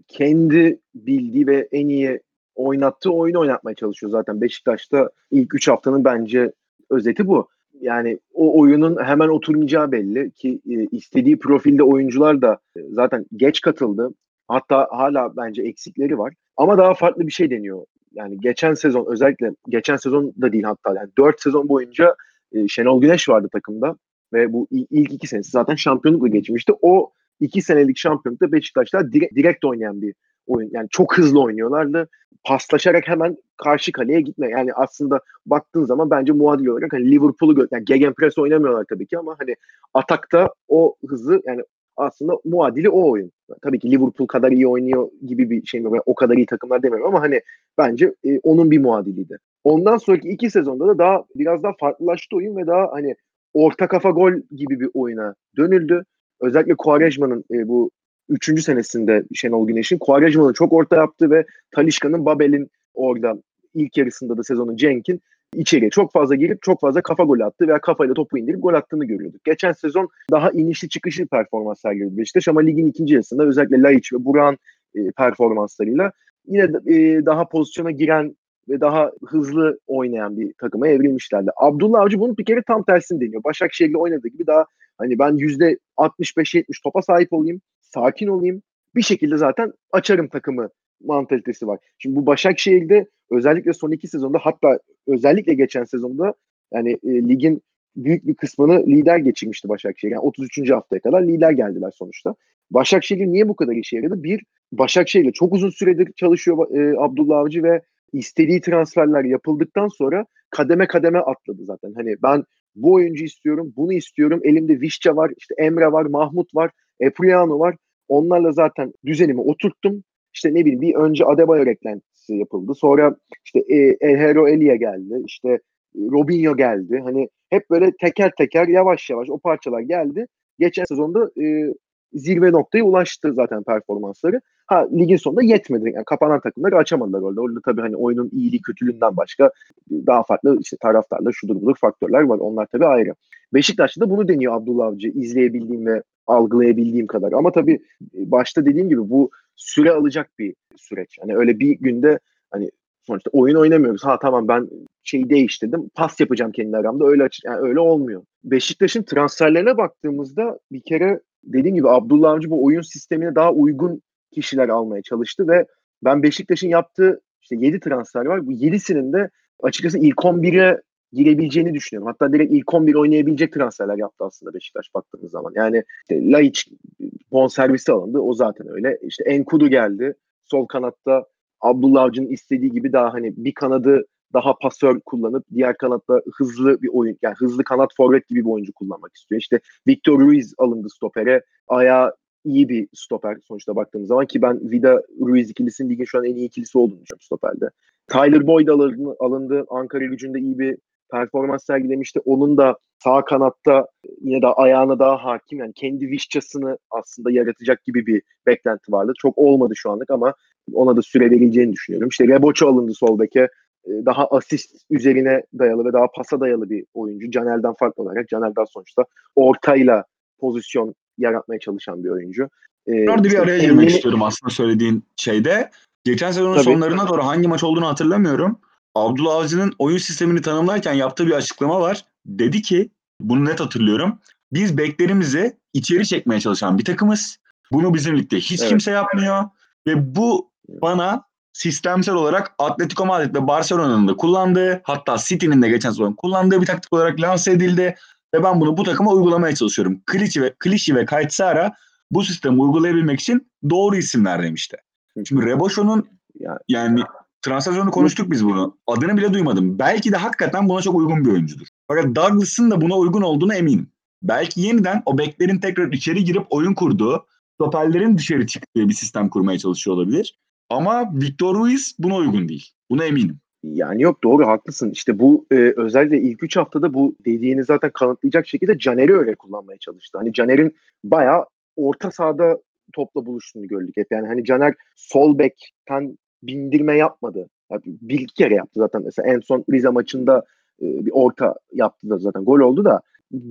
kendi bildiği ve en iyi oynattığı oyunu oynatmaya çalışıyor zaten. Beşiktaş'ta ilk 3 haftanın bence özeti bu. Yani o oyunun hemen oturmayacağı belli ki e, istediği profilde oyuncular da e, zaten geç katıldı. Hatta hala bence eksikleri var. Ama daha farklı bir şey deniyor. Yani geçen sezon özellikle geçen sezon da değil hatta yani 4 sezon boyunca e, Şenol Güneş vardı takımda ve bu il- ilk iki senesi zaten şampiyonlukla geçmişti. O iki senelik şampiyonlukta Beşiktaşlar direkt, direkt oynayan bir oyun. Yani çok hızlı oynuyorlardı. Paslaşarak hemen karşı kaleye gitme. Yani aslında baktığın zaman bence muadil olarak hani Liverpool'u gö- yani gegenpress oynamıyorlar tabii ki ama hani atakta o hızı yani aslında muadili o oyun. Tabii ki Liverpool kadar iyi oynuyor gibi bir şey? Yani o kadar iyi takımlar demiyorum ama hani bence e, onun bir muadiliydi. Ondan sonraki iki sezonda da daha biraz daha farklılaştı oyun ve daha hani orta kafa gol gibi bir oyuna dönüldü. Özellikle Quaresma'nın e, bu üçüncü senesinde Şenol Güneş'in Quaresma'nın çok orta yaptığı ve Talişka'nın Babel'in orada ilk yarısında da sezonun Cenk'in içeriye çok fazla girip çok fazla kafa golü attı veya kafayla topu indirip gol attığını görüyorduk. Geçen sezon daha inişli çıkışlı performans sergiledi Beşiktaş ama ligin ikinci yarısında özellikle Laiç ve Burak'ın e, performanslarıyla yine e, daha pozisyona giren ve daha hızlı oynayan bir takıma evrilmişlerdi. Abdullah Avcı bunun bir kere tam tersini deniyor. Başakşehir'le oynadığı gibi daha hani ben yüzde 65-70 topa sahip olayım, sakin olayım. Bir şekilde zaten açarım takımı mantalitesi var. Şimdi bu Başakşehir'de özellikle son iki sezonda hatta özellikle geçen sezonda yani e, ligin büyük bir kısmını lider geçirmişti Başakşehir. Yani 33. haftaya kadar lider geldiler sonuçta. Başakşehir niye bu kadar işe yaradı? Bir, Başakşehir'le çok uzun süredir çalışıyor e, Abdullah Avcı ve istediği transferler yapıldıktan sonra kademe kademe atladı zaten. Hani ben Bu oyuncu istiyorum, bunu istiyorum. Elimde Vişça var, işte Emre var, Mahmut var, Epriano var. Onlarla zaten düzenimi oturttum. İşte ne bileyim bir önce Adebayor eklentisi yapıldı. Sonra işte e, El Hero Elia geldi. İşte e, Robinho geldi. Hani hep böyle teker teker yavaş yavaş o parçalar geldi. Geçen sezonda e, zirve noktaya ulaştı zaten performansları. Ha ligin sonunda yetmedi. Yani kapanan takımları açamadılar orada. Orada tabii hani oyunun iyiliği kötülüğünden başka daha farklı işte taraftarlar şudur budur faktörler var. Onlar tabii ayrı. Beşiktaş'ta bunu deniyor Abdullah Avcı izleyebildiğim ve algılayabildiğim kadar. Ama tabii başta dediğim gibi bu süre alacak bir süreç. Hani öyle bir günde hani sonuçta oyun oynamıyoruz. Ha tamam ben şeyi değiştirdim. Pas yapacağım kendi aramda. Öyle yani öyle olmuyor. Beşiktaş'ın transferlerine baktığımızda bir kere dediğim gibi Abdullah Avcı bu oyun sistemine daha uygun kişiler almaya çalıştı ve ben Beşiktaş'ın yaptığı işte 7 transfer var. Bu 7'sinin de açıkçası ilk 11'e girebileceğini düşünüyorum. Hatta direkt ilk 11 oynayabilecek transferler yaptı aslında Beşiktaş baktığımız zaman. Yani işte Laiç bonservisi alındı. O zaten öyle. İşte Enkudu geldi. Sol kanatta Abdullah Avcı'nın istediği gibi daha hani bir kanadı daha pasör kullanıp diğer kanatta hızlı bir oyun yani hızlı kanat forvet gibi bir oyuncu kullanmak istiyor. İşte Victor Ruiz alındı stopere. Ayağı iyi bir stoper sonuçta baktığımız zaman ki ben Vida Ruiz ikilisinin ligin şu an en iyi ikilisi olduğunu düşünüyorum stoperde. Tyler Boyd alındı, alındı. Ankara gücünde iyi bir performans sergilemişti. Onun da sağ kanatta yine de ayağına daha hakim yani kendi vişçasını aslında yaratacak gibi bir beklenti vardı. Çok olmadı şu anlık ama ona da süre verileceğini düşünüyorum. İşte Reboço alındı sol beke. Daha asist üzerine dayalı ve daha pasa dayalı bir oyuncu. Caner'den farklı olarak Caner daha sonuçta ortayla pozisyon yaratmaya çalışan bir oyuncu. Ee, Orada bir araya girmek istiyorum aslında söylediğin şeyde. Geçen sezonun Tabii. sonlarına doğru hangi maç olduğunu hatırlamıyorum. Abdullah Avcı'nın oyun sistemini tanımlarken yaptığı bir açıklama var. Dedi ki, bunu net hatırlıyorum. Biz beklerimizi içeri çekmeye çalışan bir takımız. Bunu bizim ligde hiç evet. kimse yapmıyor. Ve bu bana sistemsel olarak Atletico Madrid ve Barcelona'nın da kullandığı hatta City'nin de geçen sezon kullandığı bir taktik olarak lanse edildi. Ve ben bunu bu takıma uygulamaya çalışıyorum. Klişi ve, Klişi ve Kaytsara bu sistemi uygulayabilmek için doğru isimler demişti. Şimdi Reboşo'nun yani transfer konuştuk biz bunu. Adını bile duymadım. Belki de hakikaten buna çok uygun bir oyuncudur. Fakat Douglas'ın da buna uygun olduğunu eminim. Belki yeniden o beklerin tekrar içeri girip oyun kurduğu, stoperlerin dışarı çıktığı bir sistem kurmaya çalışıyor olabilir. Ama Victor Ruiz buna uygun değil. Buna eminim. Yani yok doğru haklısın. İşte bu e, özellikle ilk 3 haftada bu dediğini zaten kanıtlayacak şekilde Caner'i öyle kullanmaya çalıştı. Hani Caner'in bayağı orta sahada topla buluştuğunu gördük hep. Yani hani Caner sol bekten bindirme yapmadı. Yani bir iki kere yaptı zaten mesela en son Rize maçında e, bir orta yaptı da zaten gol oldu da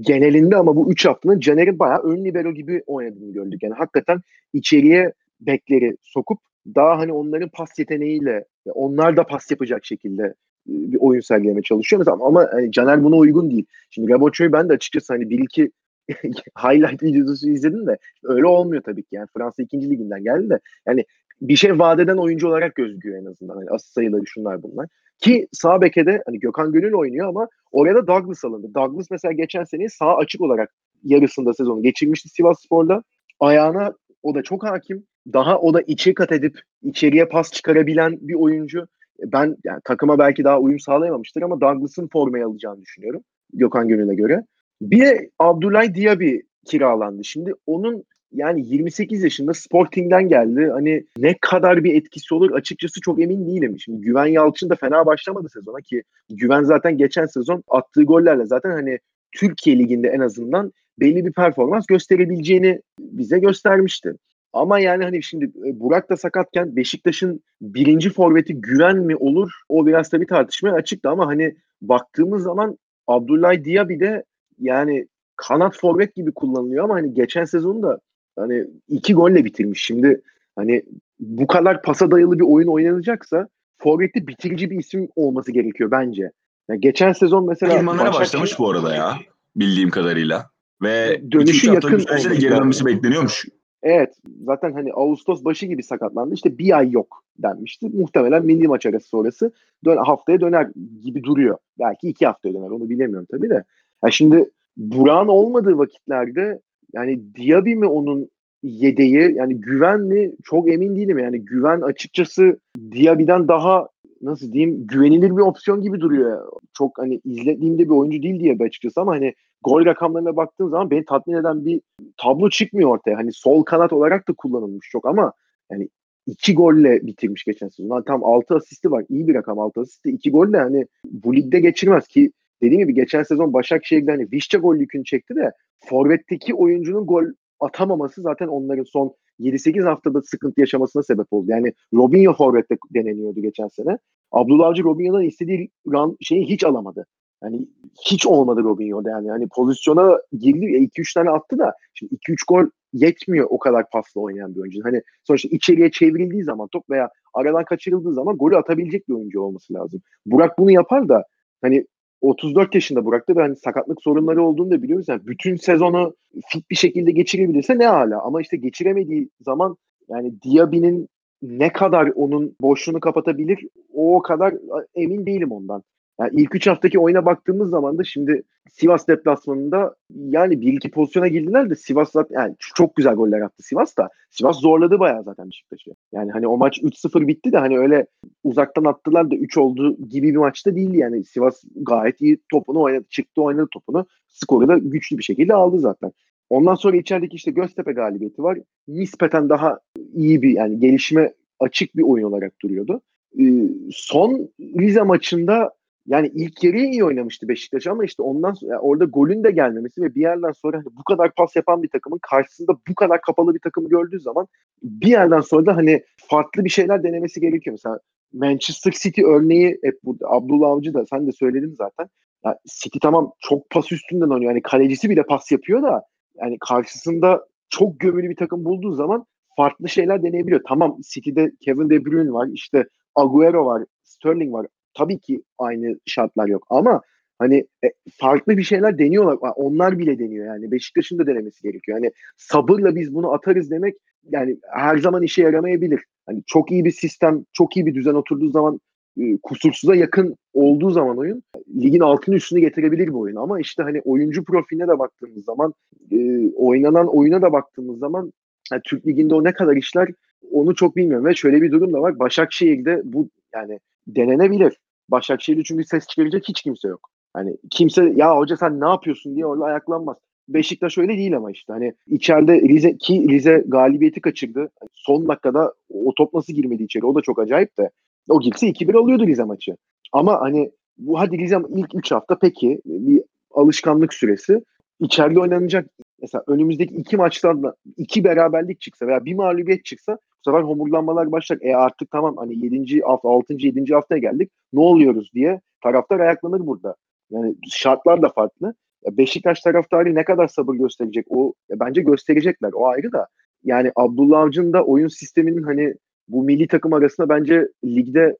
genelinde ama bu 3 haftanın Caner'in bayağı ön libero gibi oynadığını gördük. Yani hakikaten içeriye bekleri sokup daha hani onların pas yeteneğiyle onlar da pas yapacak şekilde e, bir oyun sergilemeye çalışıyor mesela ama hani Caner buna uygun değil. Şimdi Gaboço'yu ben de açıkçası hani bir iki highlight videosu izledim de öyle olmuyor tabii ki. Yani Fransa 2. liginden geldi de yani bir şey vadeden oyuncu olarak gözüküyor en azından. Hani asıl sayıları şunlar bunlar. Ki sağ bekede hani Gökhan Gönül oynuyor ama oraya da Douglas alındı. Douglas mesela geçen sene sağ açık olarak yarısında sezonu geçirmişti Sivas Spor'da. Ayağına o da çok hakim. Daha o da içe kat edip içeriye pas çıkarabilen bir oyuncu. Ben yani takıma belki daha uyum sağlayamamıştır ama Douglas'ın formayı alacağını düşünüyorum. Gökhan Gönül'e göre. Bir de Abdullah Diaby kiralandı. Şimdi onun yani 28 yaşında Sporting'den geldi. Hani ne kadar bir etkisi olur açıkçası çok emin değilim. Şimdi Güven Yalçın da fena başlamadı sezona ki Güven zaten geçen sezon attığı gollerle zaten hani Türkiye Ligi'nde en azından belli bir performans gösterebileceğini bize göstermişti. Ama yani hani şimdi e, Burak da sakatken Beşiktaş'ın birinci forveti güven mi olur? O biraz tabii tartışmaya açıktı ama hani baktığımız zaman Abdullah Diaby de yani kanat forvet gibi kullanılıyor ama hani geçen sezonu da hani iki golle bitirmiş. Şimdi hani bu kadar pasa dayalı bir oyun oynanacaksa forvette bitirici bir isim olması gerekiyor bence. Yani geçen sezon mesela İlmanlara başlamış bu arada ya bildiğim kadarıyla. Ve dönüşü yakın süreçte geri dönmesi bekleniyormuş. Evet zaten hani Ağustos başı gibi sakatlandı. İşte bir ay yok denmişti. Muhtemelen milli maç arası sonrası dön haftaya döner gibi duruyor. Belki iki haftaya döner onu bilemiyorum tabii de. Yani şimdi Buran olmadığı vakitlerde yani Diaby mi onun yedeği yani güven mi çok emin değilim yani güven açıkçası Diaby'den daha nasıl diyeyim güvenilir bir opsiyon gibi duruyor. Çok hani izlediğimde bir oyuncu değil diye açıkçası ama hani gol rakamlarına baktığım zaman beni tatmin eden bir tablo çıkmıyor ortaya. Hani sol kanat olarak da kullanılmış çok ama yani iki golle bitirmiş geçen sezon. Tam 6 asisti var. İyi bir rakam 6 asisti. 2 golle hani bu ligde geçirmez ki dediğim gibi geçen sezon Başakşehir'de hani Vişça gol yükünü çekti de forvetteki oyuncunun gol atamaması zaten onların son 7-8 haftada sıkıntı yaşamasına sebep oldu. Yani Robinho forvette deneniyordu geçen sene. Abdullah Avcı Robinho'dan istediği run, şeyi hiç alamadı. Yani hiç olmadı Robinho'da yani. yani pozisyona girdi 2-3 tane attı da şimdi 2-3 gol yetmiyor o kadar pasla oynayan bir oyuncu. Hani sonuçta içeriye çevrildiği zaman top veya aradan kaçırıldığı zaman golü atabilecek bir oyuncu olması lazım. Burak bunu yapar da hani 34 yaşında Burak'ta ve hani sakatlık sorunları olduğunu da biliyoruz. Yani bütün sezonu fit bir şekilde geçirebilirse ne hala ama işte geçiremediği zaman yani Diaby'nin ne kadar onun boşluğunu kapatabilir o kadar emin değilim ondan. Yani ilk 3 haftaki oyuna baktığımız zaman da şimdi Sivas deplasmanında yani bir iki pozisyona girdiler de Sivas zaten yani çok güzel goller attı Sivas da. Sivas zorladı bayağı zaten Beşiktaş'ı. Yani hani o maç 3-0 bitti de hani öyle uzaktan attılar da 3 oldu gibi bir maçta değildi yani. Sivas gayet iyi topunu oynadı. Çıktı oynadı topunu. Skoru da güçlü bir şekilde aldı zaten. Ondan sonra içerideki işte Göztepe galibiyeti var. Nispeten daha iyi bir yani gelişme açık bir oyun olarak duruyordu. Ee, son Rize maçında yani ilk yarıyı iyi oynamıştı Beşiktaş ama işte ondan sonra yani orada golün de gelmemesi ve bir yerden sonra hani bu kadar pas yapan bir takımın karşısında bu kadar kapalı bir takım gördüğü zaman bir yerden sonra da hani farklı bir şeyler denemesi gerekiyor. Mesela Manchester City örneği hep burada. Abdullah Avcı da sen de söyledin zaten. Yani City tamam çok pas üstünden oynuyor. Yani kalecisi bile pas yapıyor da yani karşısında çok gömülü bir takım bulduğu zaman farklı şeyler deneyebiliyor. Tamam City'de Kevin De Bruyne var, işte Agüero var, Sterling var tabii ki aynı şartlar yok ama hani e, farklı bir şeyler deniyorlar. Onlar bile deniyor yani. Beşiktaş'ın da denemesi gerekiyor. Yani sabırla biz bunu atarız demek yani her zaman işe yaramayabilir. Hani çok iyi bir sistem, çok iyi bir düzen oturduğu zaman e, kusursuza yakın olduğu zaman oyun ligin altını üstünü getirebilir bir oyun ama işte hani oyuncu profiline de baktığımız zaman e, oynanan oyuna da baktığımız zaman yani Türk liginde o ne kadar işler onu çok bilmiyorum ve şöyle bir durum da var. Başakşehir'de bu yani denenebilir. Başakşehir'de çünkü ses çıkaracak hiç kimse yok. Hani kimse ya hoca sen ne yapıyorsun diye orada ayaklanmaz. Beşiktaş öyle değil ama işte hani içeride Rize ki Rize galibiyeti kaçırdı. Son dakikada o top nasıl girmedi içeri o da çok acayip de. O girse 2-1 alıyordu Rize maçı. Ama hani bu hadi Rize ilk 3 hafta peki bir alışkanlık süresi. İçeride oynanacak mesela önümüzdeki iki maçtan da iki beraberlik çıksa veya bir mağlubiyet çıksa bu sefer homurlanmalar başlayacak. E artık tamam hani 7. hafta 6. 7. haftaya geldik. Ne oluyoruz diye taraftar ayaklanır burada. Yani şartlar da farklı. Beşiktaş taraftarı ne kadar sabır gösterecek o bence gösterecekler o ayrı da. Yani Abdullah Avcı'nın da oyun sisteminin hani bu milli takım arasında bence ligde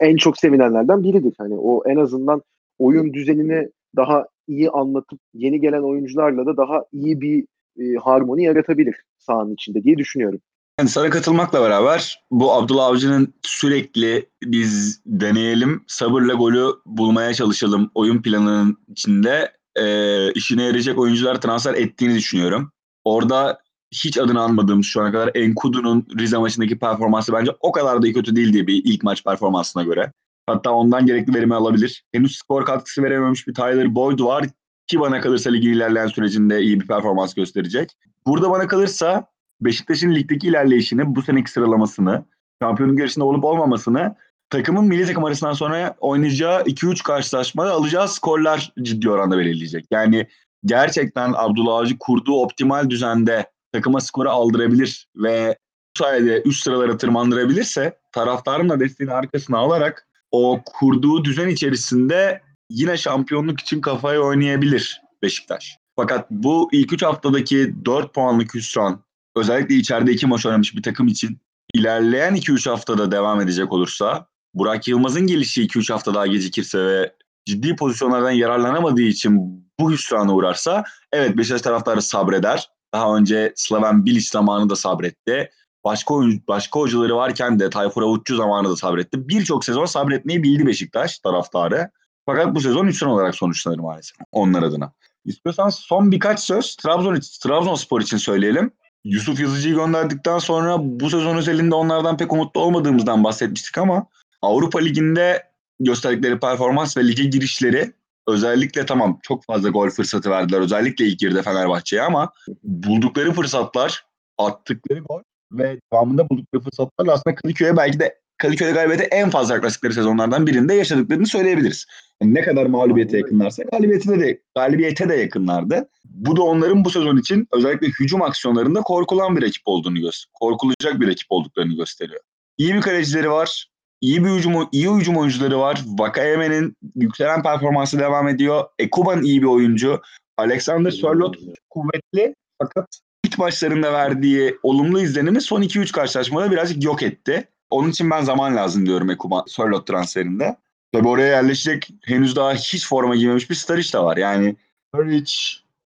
en çok sevinenlerden biridir. Hani o en azından oyun düzenini daha iyi anlatıp yeni gelen oyuncularla da daha iyi bir e, harmoni yaratabilir sahanın içinde diye düşünüyorum. Yani sana katılmakla beraber bu Abdullah Avcı'nın sürekli biz deneyelim, sabırla golü bulmaya çalışalım oyun planının içinde e, işine yarayacak oyuncular transfer ettiğini düşünüyorum. Orada hiç adını almadığımız şu ana kadar Enkudu'nun Rize maçındaki performansı bence o kadar da kötü değildi bir ilk maç performansına göre. Hatta ondan gerekli verimi alabilir. Henüz skor katkısı verememiş bir Tyler Boyd var ki bana kalırsa ligin ilerleyen sürecinde iyi bir performans gösterecek. Burada bana kalırsa Beşiktaş'ın ligdeki ilerleyişini, bu seneki sıralamasını, şampiyonun yarışında olup olmamasını takımın milli takım arasından sonra oynayacağı 2-3 karşılaşmada alacağı skorlar ciddi oranda belirleyecek. Yani gerçekten Abdullah Avcı kurduğu optimal düzende takıma skoru aldırabilir ve bu sayede üst sıralara tırmandırabilirse taraftarın da desteğini arkasına alarak o kurduğu düzen içerisinde yine şampiyonluk için kafayı oynayabilir Beşiktaş. Fakat bu ilk 3 haftadaki 4 puanlık hüsran özellikle içeride iki maç oynamış bir takım için ilerleyen 2-3 haftada devam edecek olursa Burak Yılmaz'ın gelişi 2-3 hafta daha gecikirse ve ciddi pozisyonlardan yararlanamadığı için bu hüsrana uğrarsa evet Beşiktaş taraftarı sabreder. Daha önce Slaven Bilic zamanı da sabretti. Başka başka hocaları varken de Tayfur Avutçu zamanı da sabretti. Birçok sezon sabretmeyi bildi Beşiktaş taraftarı. Fakat bu sezon hüsran olarak sonuçlanır maalesef onlar adına. İstiyorsanız son birkaç söz Trabzon, Trabzonspor için söyleyelim. Yusuf Yazıcı'yı gönderdikten sonra bu sezon özelinde onlardan pek umutlu olmadığımızdan bahsetmiştik ama Avrupa Ligi'nde gösterdikleri performans ve lige girişleri özellikle tamam çok fazla gol fırsatı verdiler. Özellikle ilk yarıda Fenerbahçe'ye ama buldukları fırsatlar, attıkları gol ve devamında buldukları fırsatlar aslında Kadıköy'e belki de Kadıköy'de galibiyete en fazla yaklaştıkları sezonlardan birinde yaşadıklarını söyleyebiliriz. Yani ne kadar mağlubiyete yakınlarsa galibiyete de galibiyete de yakınlardı. Bu da onların bu sezon için özellikle hücum aksiyonlarında korkulan bir ekip olduğunu gösteriyor. Korkulacak bir ekip olduklarını gösteriyor. İyi bir kalecileri var. İyi bir hücum, iyi hücum oyuncuları var. Vakayeme'nin yükselen performansı devam ediyor. Ekuban iyi bir oyuncu. Alexander Sörloth kuvvetli fakat ilk maçlarında verdiği olumlu izlenimi son 2-3 karşılaşmada birazcık yok etti. Onun için ben zaman lazım diyorum Ekuban Sörloth transferinde. Tabi oraya yerleşecek henüz daha hiç forma giymemiş bir Staric de var. Yani Staric,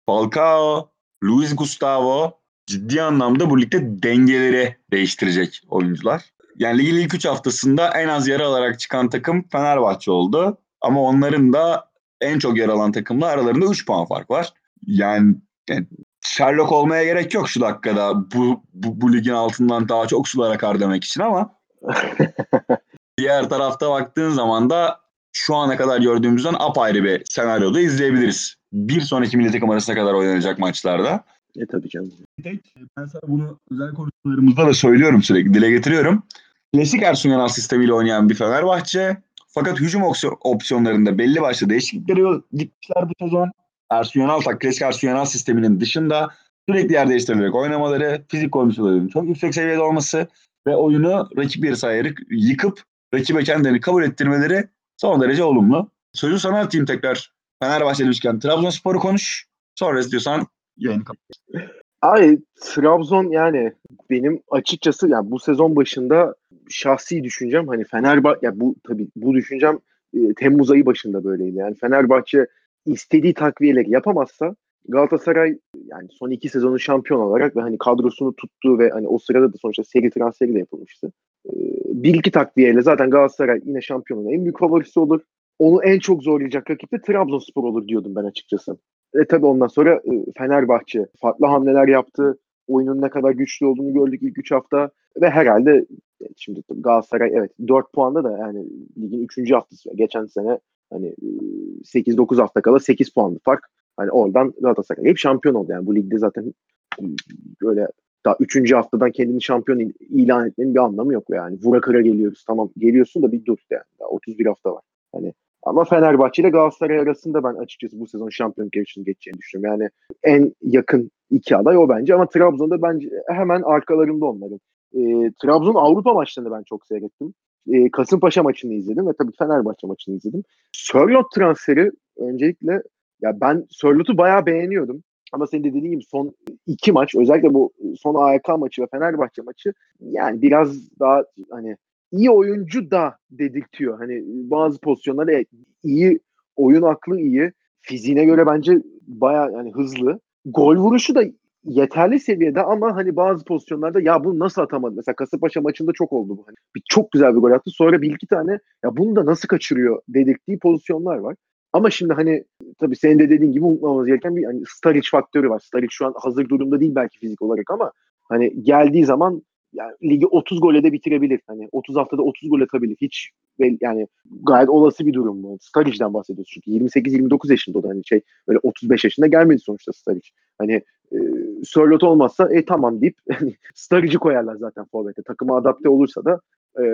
Falcao, Luis Gustavo ciddi anlamda bu ligde dengeleri değiştirecek oyuncular. Yani ligin ilk 3 haftasında en az yara alarak çıkan takım Fenerbahçe oldu. Ama onların da en çok yer alan takımla aralarında 3 puan fark var. Yani, yani Sherlock olmaya gerek yok şu dakikada bu, bu, bu ligin altından daha çok sular akar demek için ama diğer tarafta baktığın zaman da şu ana kadar gördüğümüzden apayrı bir senaryoda izleyebiliriz. Bir sonraki milli takım arasına kadar oynanacak maçlarda. E tabii canım. Ben sana bunu özel konuşmalarımızda da söylüyorum sürekli, dile getiriyorum. Klasik Ersun Yanal sistemiyle oynayan bir Fenerbahçe. Fakat hücum opsiyonlarında belli başlı değişiklikleri gitmişler bu sezon. Ersun Yanal, klasik Ersun Yanal sisteminin dışında sürekli yer değiştirilerek oynamaları, fizik kondisyonlarının çok yüksek seviyede olması ve oyunu rakip yarı sahaya yıkıp rakibe kendilerini kabul ettirmeleri son derece olumlu. Sözü sana atayım tekrar. Fenerbahçe demişken Trabzonspor'u konuş. Sonra istiyorsan yayını kapat. Ay Trabzon yani benim açıkçası yani bu sezon başında şahsi düşüncem hani Fenerbahçe ya bu tabii bu düşüncem e, Temmuz ayı başında böyleydi. Yani Fenerbahçe istediği takviyeleri yapamazsa Galatasaray yani son iki sezonun şampiyon olarak ve hani kadrosunu tuttuğu ve hani o sırada da sonuçta seri transferi de yapılmıştı. Ee, bir iki takviyeyle zaten Galatasaray yine şampiyonun en büyük favorisi olur. Onu en çok zorlayacak rakip de Trabzonspor olur diyordum ben açıkçası. E tabii ondan sonra e, Fenerbahçe farklı hamleler yaptı. Oyunun ne kadar güçlü olduğunu gördük ilk 3 hafta. Ve herhalde şimdi Galatasaray evet 4 puanda da yani ligin 3. haftası. Geçen sene hani 8-9 hafta kala 8 puanlı fark. Hani oradan Galatasaray hep şampiyon oldu. Yani bu ligde zaten böyle daha 3. haftadan kendini şampiyon ilan etmenin bir anlamı yok yani. Vura kıra geliyoruz. Tamam geliyorsun da bir dur yani. Daha 31 hafta var. Hani ama Fenerbahçe ile Galatasaray arasında ben açıkçası bu sezon şampiyon yarışını geçeceğini düşünüyorum. Yani en yakın iki aday o bence ama Trabzon'da bence hemen arkalarında onların. E, Trabzon Avrupa maçlarını ben çok seyrettim. E, Kasımpaşa maçını izledim ve tabii Fenerbahçe maçını izledim. Sörlot transferi öncelikle ya ben Sörlot'u bayağı beğeniyordum. Ama senin de dediğin gibi son iki maç özellikle bu son AYK maçı ve Fenerbahçe maçı yani biraz daha hani iyi oyuncu da dedirtiyor. Hani bazı pozisyonlarda evet, iyi oyun aklı iyi. Fiziğine göre bence baya yani hızlı. Gol vuruşu da yeterli seviyede ama hani bazı pozisyonlarda ya bunu nasıl atamadı? Mesela Kasımpaşa maçında çok oldu bu. Hani bir, çok güzel bir gol attı. Sonra bir iki tane ya bunu da nasıl kaçırıyor dedirttiği pozisyonlar var. Ama şimdi hani tabii senin de dediğin gibi unutmamamız gereken bir hani Staric faktörü var. Staric şu an hazır durumda değil belki fizik olarak ama hani geldiği zaman yani ligi 30 gole de bitirebilir. Hani 30 haftada 30 gol atabilir. Hiç yani gayet olası bir durum bu. Staric'den bahsediyoruz çünkü 28-29 yaşında o da hani şey öyle 35 yaşında gelmedi sonuçta Staric. Hani e, Sörlot olmazsa e tamam deyip hani Staric'i koyarlar zaten forvete. Takıma adapte olursa da e,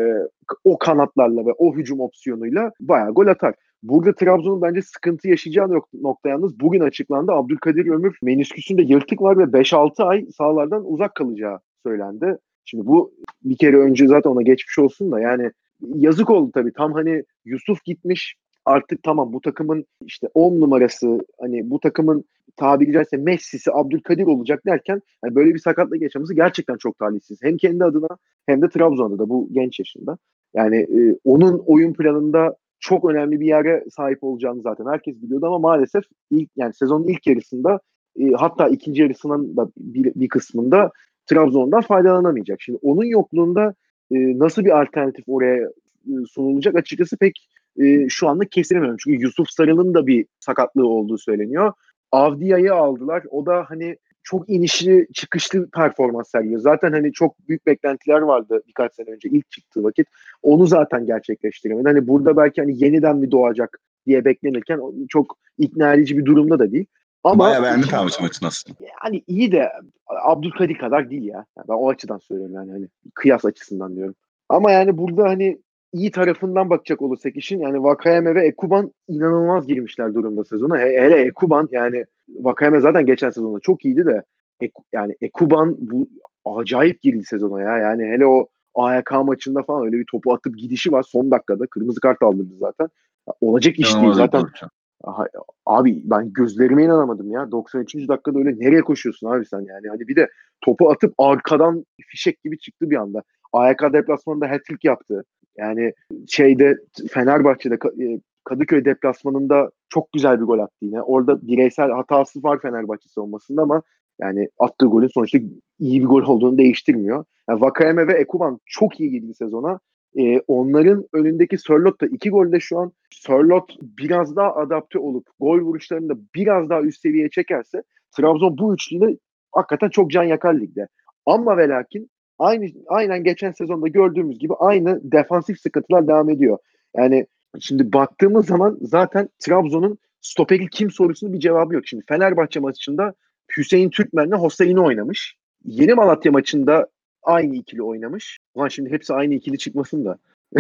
o kanatlarla ve o hücum opsiyonuyla bayağı gol atar. Burada Trabzon'un bence sıkıntı yaşayacağı nokta yalnız bugün açıklandı. Abdülkadir Ömür menisküsünde yırtık var ve 5-6 ay sahalardan uzak kalacağı söylendi. Şimdi bu bir kere önce zaten ona geçmiş olsun da yani yazık oldu tabii. Tam hani Yusuf gitmiş artık tamam bu takımın işte 10 numarası hani bu takımın tabiri caizse Messi'si Abdülkadir olacak derken yani böyle bir sakatlık yaşaması gerçekten çok talihsiz. Hem kendi adına hem de Trabzon'da da bu genç yaşında. Yani e, onun oyun planında çok önemli bir yere sahip olacağını zaten herkes biliyordu ama maalesef ilk yani sezonun ilk yarısında e, hatta ikinci yarısının da bir, bir kısmında Trabzon'dan faydalanamayacak. Şimdi onun yokluğunda e, nasıl bir alternatif oraya e, sunulacak açıkçası pek e, şu anlık kestiremiyorum. Çünkü Yusuf Sarıl'ın da bir sakatlığı olduğu söyleniyor. Avdia'yı aldılar. O da hani çok inişli çıkışlı performans sergiliyor. Zaten hani çok büyük beklentiler vardı birkaç sene önce ilk çıktığı vakit. Onu zaten gerçekleştiremedi. Hani burada belki hani yeniden mi doğacak diye beklenirken çok ikna edici bir durumda da değil. Ama Bayağı beğendim Fenerbahçe maçını aslında. yani iyi de Abdülkadir kadar değil ya. Yani ben o açıdan söylüyorum yani hani kıyas açısından diyorum. Ama yani burada hani iyi tarafından bakacak olursak işin yani Vakayeme ve Ekuban inanılmaz girmişler durumda sezona. He- hele Ekuban yani Vakayeme zaten geçen sezonda çok iyiydi de Ek- yani Ekuban bu acayip girdi sezona ya. Yani hele o AYK maçında falan öyle bir topu atıp gidişi var son dakikada. Kırmızı kart aldırdı zaten. Ya olacak iş değil İnanılmaz bir zaten. Aha, abi ben gözlerime inanamadım ya. 93. dakikada öyle nereye koşuyorsun abi sen yani? Hani bir de topu atıp arkadan fişek gibi çıktı bir anda. AYK deplasmanında hat-trick yaptı. Yani şeyde Fenerbahçe'de e, Kadıköy deplasmanında çok güzel bir gol attı yine. Orada bireysel hatası var Fenerbahçe savunmasında ama yani attığı golün sonuçta iyi bir gol olduğunu değiştirmiyor. Yani Vakayeme ve Ekuban çok iyi girdi sezona. Ee, onların önündeki Sörlot da iki golde şu an Sörlot biraz daha adapte olup gol vuruşlarını da biraz daha üst seviyeye çekerse Trabzon bu üçlüyle hakikaten çok can yakar ligde. Ama ve lakin aynı aynen geçen sezonda gördüğümüz gibi aynı defansif sıkıntılar devam ediyor. Yani şimdi baktığımız zaman zaten Trabzon'un stoperi kim sorusunu bir cevabı yok. Şimdi Fenerbahçe maçında Hüseyin Türkmen'le Hosseini oynamış. Yeni Malatya maçında aynı ikili oynamış. Ulan şimdi hepsi aynı ikili çıkmasın da.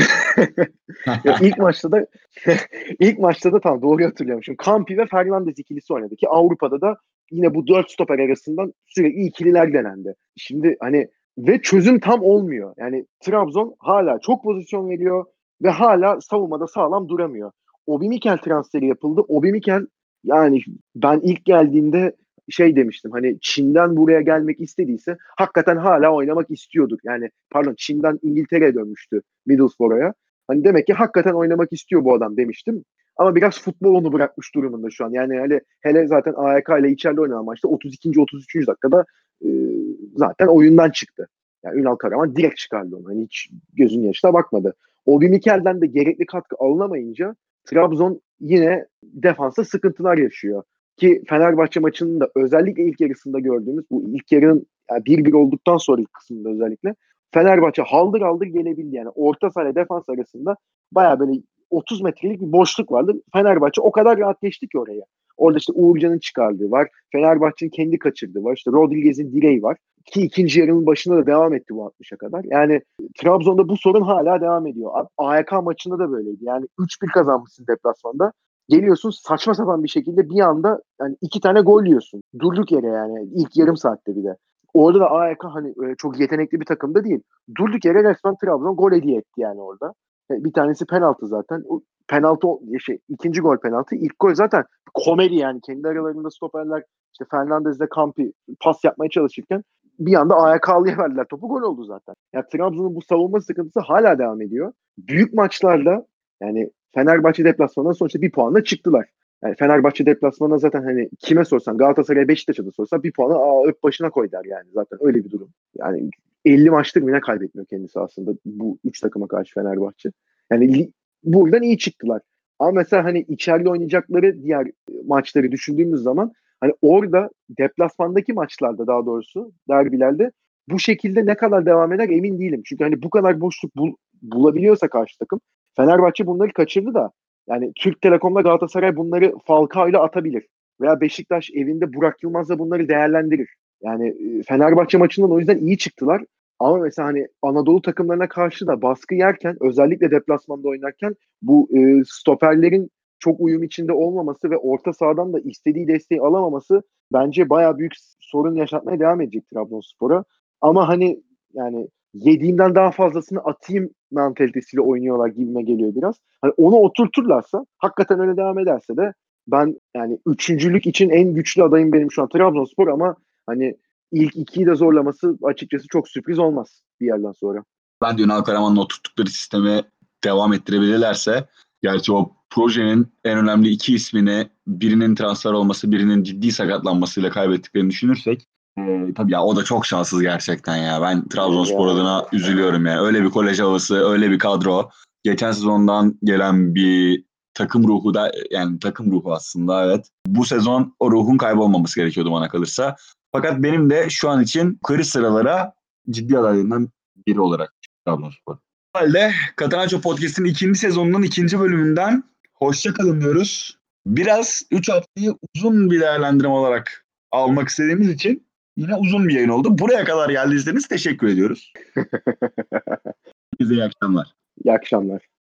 ya ilk maçta da ilk maçta da tam doğru hatırlıyorum. Şimdi Kampi ve Fernandes ikilisi oynadı ki Avrupa'da da yine bu dört stoper arasından sürekli ikililer denendi. Şimdi hani ve çözüm tam olmuyor. Yani Trabzon hala çok pozisyon veriyor ve hala savunmada sağlam duramıyor. Obi Mikel transferi yapıldı. Obi Mikel yani ben ilk geldiğinde şey demiştim hani Çin'den buraya gelmek istediyse hakikaten hala oynamak istiyorduk. Yani pardon Çin'den İngiltere'ye dönmüştü Middlesbrough'a. Hani demek ki hakikaten oynamak istiyor bu adam demiştim. Ama biraz futbol onu bırakmış durumunda şu an. Yani hele, hele zaten AYK ile içeride oynanan maçta 32. 33. dakikada e, zaten oyundan çıktı. Yani Ünal Karaman direkt çıkardı onu. Hani hiç gözün yaşına bakmadı. Obi Mikel'den de gerekli katkı alınamayınca Trabzon yine defansa sıkıntılar yaşıyor. Ki Fenerbahçe maçının da özellikle ilk yarısında gördüğümüz bu ilk yarının yani 1-1 olduktan sonra ilk kısmında özellikle Fenerbahçe haldır haldır gelebildi. Yani orta saha defans arasında baya böyle 30 metrelik bir boşluk vardı. Fenerbahçe o kadar rahat geçti ki oraya. Orada işte Uğurcan'ın çıkardığı var. Fenerbahçe'nin kendi kaçırdığı var. İşte Rodriguez'in direği var. Ki ikinci yarının başında da devam etti bu 60'a kadar. Yani Trabzon'da bu sorun hala devam ediyor. AYK maçında da böyleydi. Yani 3-1 kazanmışsın deplasmanda. Geliyorsun saçma sapan bir şekilde bir anda yani iki tane gol yiyorsun. Durduk yere yani ilk yarım saatte bir de. Orada da AYK hani çok yetenekli bir takım da değil. Durduk yere resmen Trabzon gol hediye etti yani orada. Bir tanesi penaltı zaten. Penaltı şey ikinci gol penaltı. İlk gol zaten komedi yani kendi aralarında stoperler işte Fernandez'le Kampi pas yapmaya çalışırken bir anda AYK'lıya verdiler topu gol oldu zaten. Yani Trabzon'un bu savunma sıkıntısı hala devam ediyor. Büyük maçlarda yani Fenerbahçe deplasmanına sonuçta bir puanla çıktılar. Yani Fenerbahçe deplasmanına zaten hani kime sorsan Galatasaray Beşiktaş'a da sorsan bir puanı aa, öp başına koy der yani zaten öyle bir durum. Yani 50 maçtır mı ne kaybetmiyor kendisi aslında bu üç takıma karşı Fenerbahçe. Yani buradan iyi çıktılar. Ama mesela hani içeride oynayacakları diğer maçları düşündüğümüz zaman hani orada deplasmandaki maçlarda daha doğrusu derbilerde bu şekilde ne kadar devam eder emin değilim. Çünkü hani bu kadar boşluk bul, bulabiliyorsa karşı takım Fenerbahçe bunları kaçırdı da yani Türk Telekom'la Galatasaray bunları Falcao ile atabilir. Veya Beşiktaş evinde Burak Yılmaz'la bunları değerlendirir. Yani Fenerbahçe maçından o yüzden iyi çıktılar. Ama mesela hani Anadolu takımlarına karşı da baskı yerken özellikle deplasmanda oynarken bu e, stoperlerin çok uyum içinde olmaması ve orta sahadan da istediği desteği alamaması bence baya büyük sorun yaşatmaya devam edecek Trabzonspor'a. Ama hani yani yediğimden daha fazlasını atayım mentalitesiyle oynuyorlar gibime geliyor biraz. Hani onu oturturlarsa hakikaten öyle devam ederse de ben yani üçüncülük için en güçlü adayım benim şu an Trabzonspor ama hani ilk ikiyi de zorlaması açıkçası çok sürpriz olmaz bir yerden sonra. Ben de Ünal Karaman'la oturttukları sisteme devam ettirebilirlerse gerçi o projenin en önemli iki ismini birinin transfer olması birinin ciddi sakatlanmasıyla kaybettiklerini düşünürsek ee, tabii ya o da çok şanssız gerçekten ya. Ben Trabzonspor Ya. adına üzülüyorum yani. Öyle bir kolej havası, öyle bir kadro. Geçen sezondan gelen bir takım ruhu da yani takım ruhu aslında evet. Bu sezon o ruhun kaybolmaması gerekiyordu bana kalırsa. Fakat benim de şu an için yukarı sıralara ciddi adaylarından biri olarak Trabzonspor. Halde Katanaccio Podcast'in ikinci sezonunun ikinci bölümünden hoşça kalın diyoruz. Biraz 3 haftayı uzun bir değerlendirme olarak almak istediğimiz için yine uzun bir yayın oldu. Buraya kadar geldiyseniz teşekkür ediyoruz. Size iyi akşamlar. İyi akşamlar.